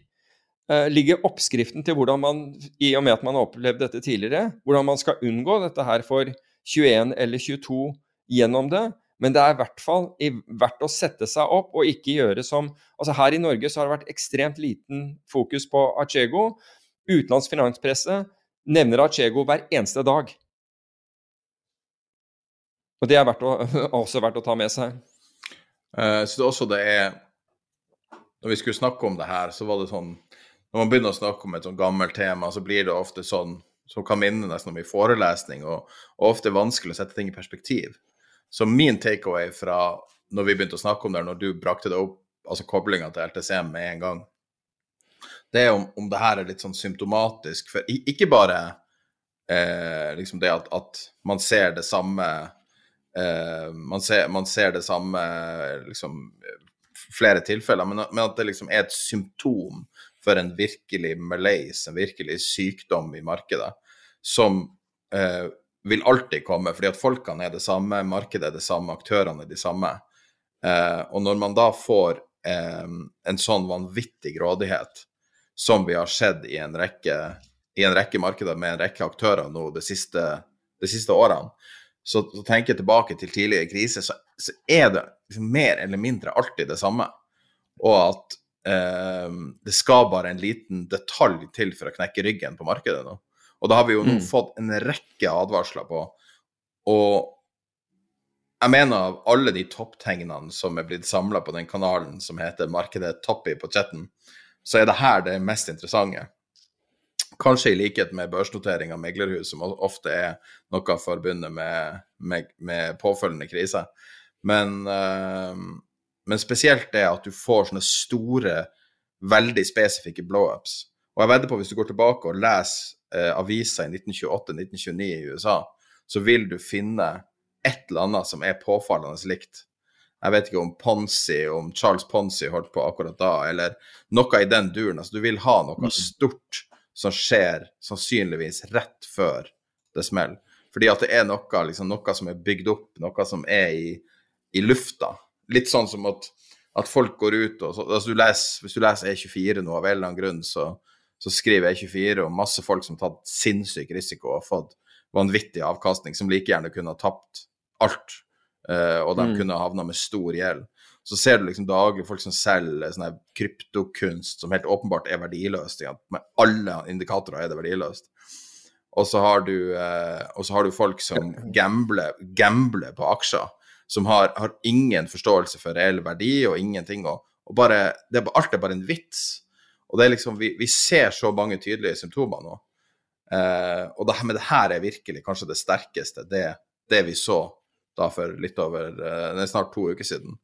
[SPEAKER 5] uh, ligger oppskriften til hvordan man, i og med at man har opplevd dette tidligere, hvordan man skal unngå dette her for 21 eller 22 gjennom det. Men det er i hvert fall verdt å sette seg opp og ikke gjøre som altså Her i Norge så har det vært ekstremt liten fokus på Achego. Utenlands finanspresse nevner Achego hver eneste dag. Og det er verdt å, *laughs* også verdt å ta med seg.
[SPEAKER 4] Uh, så det også det er Når vi skulle snakke om det her, så var det sånn Når man begynner å snakke om et sånn gammelt tema, så blir det ofte sånn som kan minne nesten om i forelesning, og, og ofte vanskelig å sette ting i perspektiv. Så min takeaway fra når vi begynte å snakke om det, når du brakte det opp, altså koblinga til LTC med en gang, det er om, om det her er litt sånn symptomatisk for Ikke bare eh, liksom det at, at, man ser det samme Uh, man, ser, man, ser, det samme liksom, flere tilfeller, men, men, at det liksom er et symptom for en virkelig malaise, en virkelig sykdom i markedet, som eh, vil alltid komme, fordi at folkene er det samme, markedet er det samme, aktørene er de samme. Eh, og når man da får en sånn vanvittig grådighet som vi har sett i en rekke, i en rekke markeder med en rekke aktører nå de siste, de siste årene, så, så, tenker jeg tilbake til tidligere kriser, så, så er det liksom mer eller mindre alltid det samme. Og at eh, det skal bare en liten detalj til for å knekke ryggen på markedet nå. Og da har vi jo nå mm. fått en rekke advarsler på. Og jeg mener av alle de topptegnene som er blitt samla på den kanalen som heter Markedet Toppy på chatten, så er det her det mest interessante. Kanskje i likhet med børsnotering av meglerhus, som ofte er noe forbundet med, med, med påfølgende krise. Men, uh, men, spesielt det at du får sånne store, veldig spesifikke blow-ups. Og jeg vedder på, hvis du går tilbake og leser uh, aviser i 1928-1929 i USA, så vil du finne et eller annet som er påfallende likt. Jeg vet ikke om Ponzi, om Charles Ponzi holdt på akkurat da, eller noe i den duren. Altså, du vil ha noe mm. stort som skjer sannsynligvis rett før det smeller. Fordi at det er noe, liksom, noe som er bygd opp, noe som er i, i lufta. Litt sånn som at, at folk går ut og så, altså du leser, Hvis du leser E24 nå av en eller annen grunn, så, så skriver E24 om masse folk som har tatt sinnssyk risiko og fått vanvittig avkastning, som like gjerne kunne ha tapt alt. Uh, og de mm. kunne havna med stor gjeld så ser du liksom daglig folk som selger sånn kryptokunst som helt åpenbart er verdiløst. Ja. Med alle indikatorer er det verdiløst. Og så har du, eh, har du folk som gambler, gambler på aksjer, som har, har, ingen forståelse for reell verdi og ingenting. Og, og bare, det, alt er bare en vits. Og det er liksom, vi, vi ser så mange tydelige symptomer nå. Eh, og det, men det her er virkelig kanskje det sterkeste, det, det vi så da for litt over eh, snart to uker siden.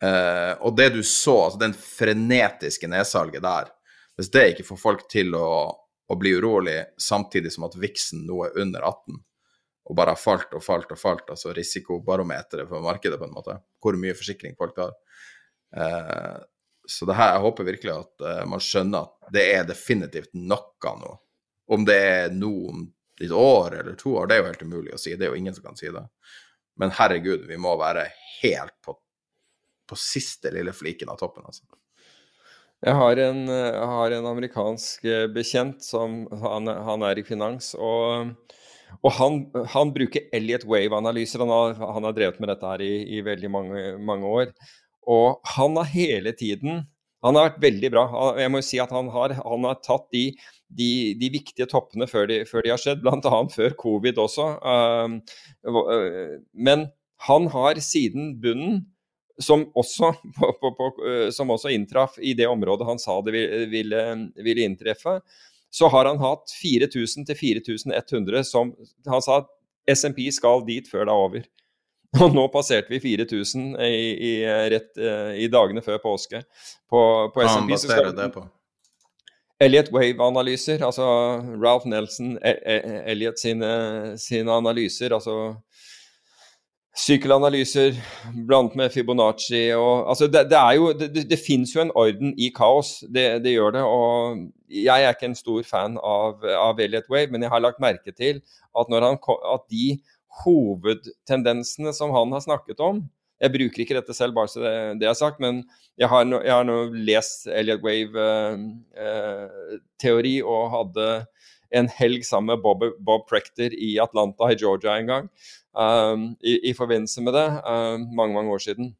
[SPEAKER 4] Uh, og det du så, altså den frenetiske nedsalget der, hvis det ikke får folk til å, å bli urolig, samtidig som at viksen nå er under 18 og bare har falt og falt og falt, altså risikobarometeret for markedet, på en måte, hvor mye forsikring folk har. Uh, så det her, jeg håper virkelig at uh, man skjønner at det er definitivt noe nå. Om det er noen et år eller to år, det er jo helt umulig å si. Det er jo ingen som kan si det. Men herregud, vi må være helt på på siste lille fliken av toppen, altså.
[SPEAKER 5] Jeg har en, jeg har en amerikansk eh, bekjent som han, han er i finans. og og han, han, bruker Elliot Wave-analyser. Han, han, har drevet med dette her i, i veldig mange, mange, år. Og han har hele tiden Han har vært veldig bra. Jeg må jo si at han har, han har tatt de, de, de, viktige toppene før de, før de har skjedd, bl.a. før covid også. Um, men han har siden bunnen som også, *laughs* på, på, på, eh, som også inntraff i det området han sa det ville, ville inntreffe, så har han hatt 4000 til 4100 som Han sa at SMP skal dit før det er over. *laughs* Og nå passerte vi 4000 i, i, rett, eh, i dagene før påske på, på SMP.
[SPEAKER 4] Hva baserer det på?
[SPEAKER 5] Elliot Wave-analyser, altså Ralph Nelson, e, e, Elliot sine, sine analyser, altså Sykkelanalyser blant med Fibonacci og altså Det, det er jo Det, det, fins jo en orden i kaos, det, det, gjør det. Og jeg er ikke en stor fan av, av Elliot Wave, men jeg har lagt merke til at, han, at de hovedtendensene som han har snakket om Jeg bruker ikke dette selv, bare så det, det er sagt, men jeg har, nå, jeg har nå lest Elliot Wave-teori eh, eh og hadde en helg sammen med Bob, Bob Prector i Atlanta i Georgia en gang um, i, i, forbindelse med det, um, mange, mange år siden.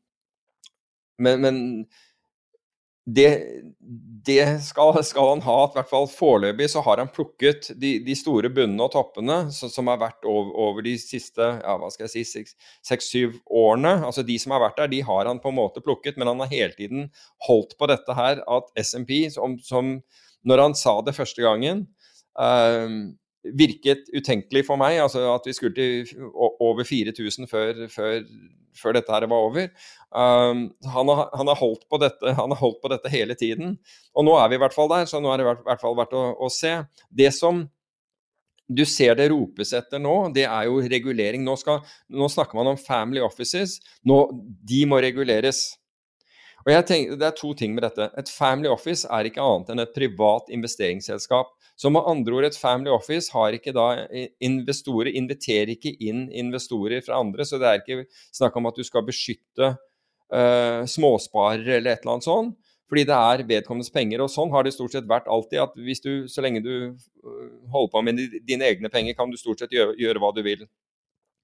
[SPEAKER 5] Men, men det, det skal, skal, han ha, i hvert fall foreløpig så har han plukket de, de store bunnene og toppene så, som har vært over, over, de siste ja, hva skal jeg si, seks-syv årene. altså De som har vært der, de har han på en måte plukket, men han har hele tiden holdt på dette her at SMP, som, som når han sa det første gangen, virket utenkelig for meg. altså At vi skulle til over 4000 før, før, før dette her var over. Um, han, har, han, har dette, han har holdt på dette hele tiden. Og nå er vi i hvert fall der, så nå er det i hvert fall verdt å, å se. Det som du ser det ropes etter nå, det er jo regulering. Nå, skal, nå snakker man om family offices. Nå, de må reguleres. Og jeg tenker, Det er to ting med dette. Et family office er ikke annet enn et privat investeringsselskap. Så med andre ord, et family office har ikke da investorer, inviterer ikke inn investorer fra andre. Så det er ikke snakk om at du skal beskytte uh, småsparere eller et eller annet sånt. Fordi det er vedkommendes penger. Og sånn har det stort sett vært alltid. at hvis du, Så lenge du øh, holder på med dine egne penger, kan du stort sett gjøre, gjøre hva du vil.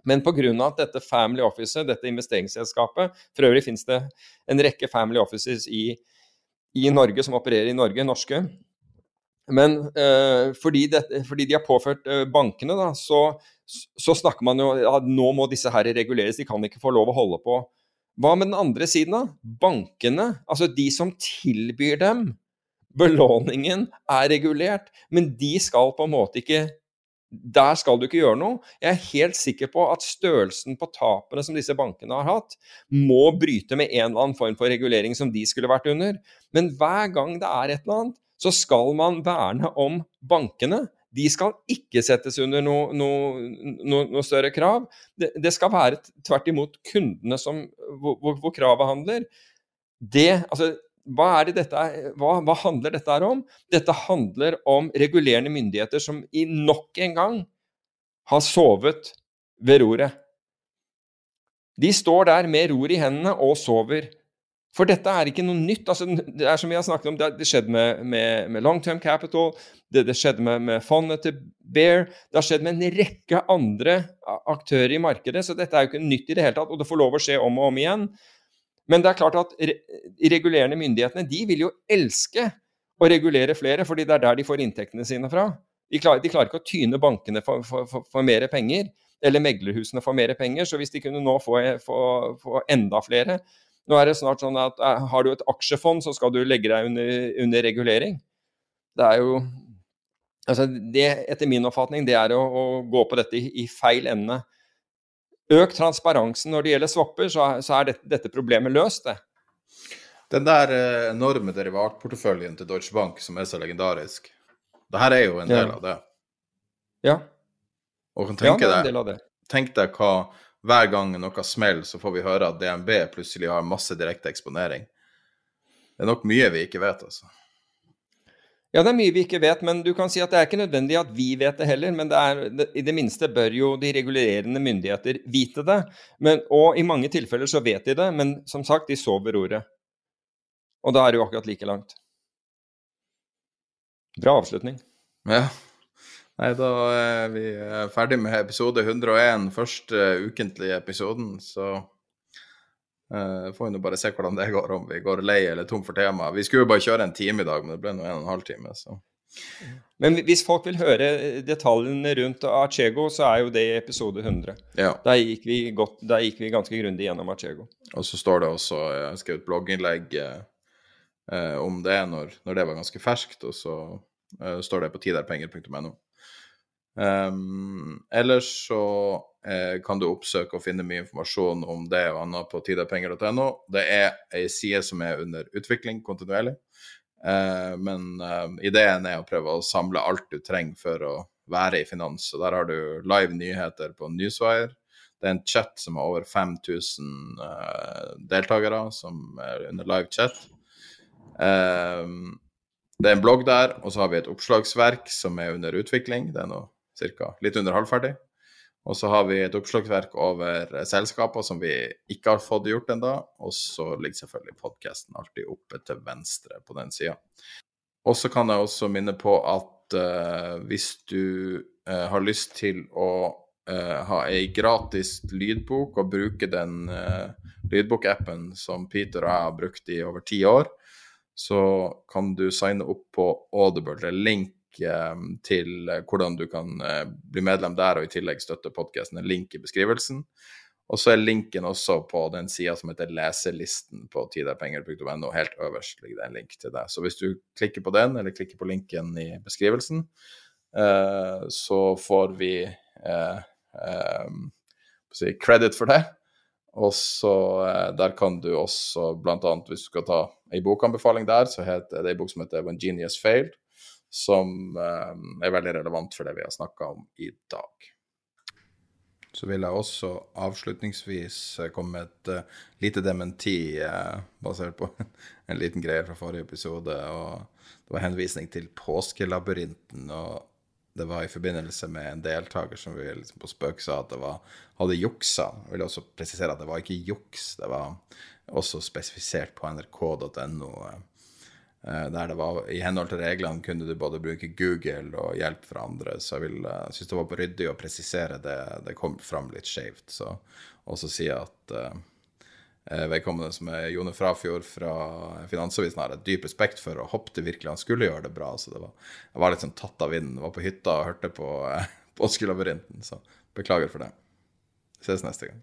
[SPEAKER 5] Men pga. at dette family officet, dette investeringsselskapet For øvrig finnes det en rekke family offices i, i Norge som opererer i Norge, norske. Men eh, fordi, det, fordi, de har påført eh, bankene, da, så, så, snakker man jo at nå må disse her reguleres, de kan ikke få lov å holde på. Hva med den andre siden, da? Bankene, altså de som tilbyr dem belåningen, er regulert, men de skal på en måte ikke der skal du ikke gjøre noe. Jeg er helt sikker på at størrelsen på tapene som disse bankene har hatt, må bryte med en eller annen form for regulering som de skulle vært under. Men hver gang det er et eller annet, så skal man verne om bankene. De skal ikke settes under noe, noe, noe, noe større krav. Det, det, skal være tvert imot kundene som, hvor, hvor, hvor kravet handler. Det, altså, hva, dette, hva, hva, handler dette her om? Dette handler om regulerende myndigheter som i nok en gang har sovet ved roret. De står der med ror i hendene og sover. For dette er ikke noe nytt. Altså, det er som vi har snakket om, det, skjedde med, med, med long term capital, det, det skjedde med, med, fondet til Bear, det har skjedd med en rekke andre aktører i markedet. Så dette er jo ikke nytt i det hele tatt, og det får lov å skje om og om igjen. Men det er klart at re regulerende myndighetene de vil jo elske å regulere flere, fordi det er der de får inntektene sine fra. De klarer, de klarer ikke å tyne bankene for, for, for, for, mer penger, eller meglerhusene for mer penger. Så hvis de kunne nå få, få, få, enda flere Nå er det snart sånn at eh, har du et aksjefond, så skal du legge deg under, under regulering. Det er jo altså det, Etter min oppfatning, det er å, å gå på dette i, i feil ende. Øk transparensen når det gjelder swapper, så, så er dette, dette, problemet løst, det.
[SPEAKER 4] Den der eh, enorme derivatporteføljen til Deutsche Bank som er så legendarisk, det her er jo en del ja. av det.
[SPEAKER 5] Ja.
[SPEAKER 4] Og kan tenke ja, deg, tenk deg hva hver gang noe smeller, så får vi høre at DNB plutselig har masse direkte eksponering. Det er nok mye vi ikke vet, altså.
[SPEAKER 5] Ja, det er mye vi ikke vet, men du kan si at det er ikke nødvendig at vi vet det heller. Men det er, i det minste bør jo de regulerende myndigheter vite det. Men, og i mange tilfeller så vet de det, men som sagt, de sover ordet. Og da er det jo akkurat like langt. Bra avslutning.
[SPEAKER 4] Ja. Nei, da er vi ferdig med episode 101, første ukentlige episoden, så Uh, får vi nå bare se hvordan det går, om vi går lei eller tom for tema. Vi skulle jo bare kjøre en time i dag, men det ble nå en og en halv time. så...
[SPEAKER 5] Men hvis folk vil høre detaljene rundt Arcego, så er jo det i episode 100.
[SPEAKER 4] Ja.
[SPEAKER 5] Der, gikk vi godt, der gikk vi ganske grundig gjennom Arcego.
[SPEAKER 4] Og så står det også Jeg har skrevet blogginnlegg eh, om det når, når, det var ganske ferskt, og så eh, står det på tiderpenger.no. Um, ellers så eh, kan du oppsøke og finne mye informasjon om det og annet på tiderpenger.no. Det er ei side som er under utvikling kontinuerlig, eh, men eh, ideen er å prøve å samle alt du trenger for å være i finans. Og der har du live nyheter på Newswire. Det er en chat som har over 5000 eh, deltakere, som er under live chat. Det er en blogg der, og så har vi et oppslagsverk som er under utvikling. Det er nå ca. litt under halvferdig. Og så har vi et oppslagsverk over selskaper som vi ikke har fått gjort ennå. Og så ligger selvfølgelig podkasten alltid oppe til venstre på den sida. Og så kan jeg også minne på at uh, hvis du uh, har lyst til å uh, ha ei gratis lydbok og bruke den lydbokappen som Peter og jeg har brukt i over ti år, så kan du signe opp på Audible. Det er link Eh, til eh, hvordan du kan eh, bli medlem der og i tillegg støtte podkasten. En link i beskrivelsen. Og så er linken også på den sida som heter leselisten på tiderpenger.no. Helt øverst ligger det en link til deg. Så hvis du klikker på den, eller klikker på linken i beskrivelsen, så får vi si credit for det. Og så Der kan du også, blant annet hvis du skal ta ei bokanbefaling der, så heter det ei bok som heter When Genius Failed som eh, er veldig relevant for det vi har snakka om i dag. så vil jeg også avslutningsvis eh, komme med et uh, lite dementi basert på *laughs* en liten greie fra forrige episode. og Det var henvisning til påskelabyrinten. og det var i forbindelse med en deltaker som vi liksom på spøk sa at det var, hadde juksa. Jeg vil også presisere at det var ikke juks. Det var også spesifisert på nrk.no. Eh, der det var I henhold til reglene kunne du både bruke Google og hjelp fra andre. Så jeg vil, uh, synes det var ryddig å presisere det. Det kom fram litt skjevt. Så også si at uh, vedkommende som er Jone Frafjord fra Finansavisen, har et dyp respekt for og håpte virkelig han skulle gjøre det bra. Så det var, jeg var litt sånn tatt av vinden. Var på hytta og hørte på uh, *laughs* Påskelabyrinten. Så beklager for det. Ses neste gang.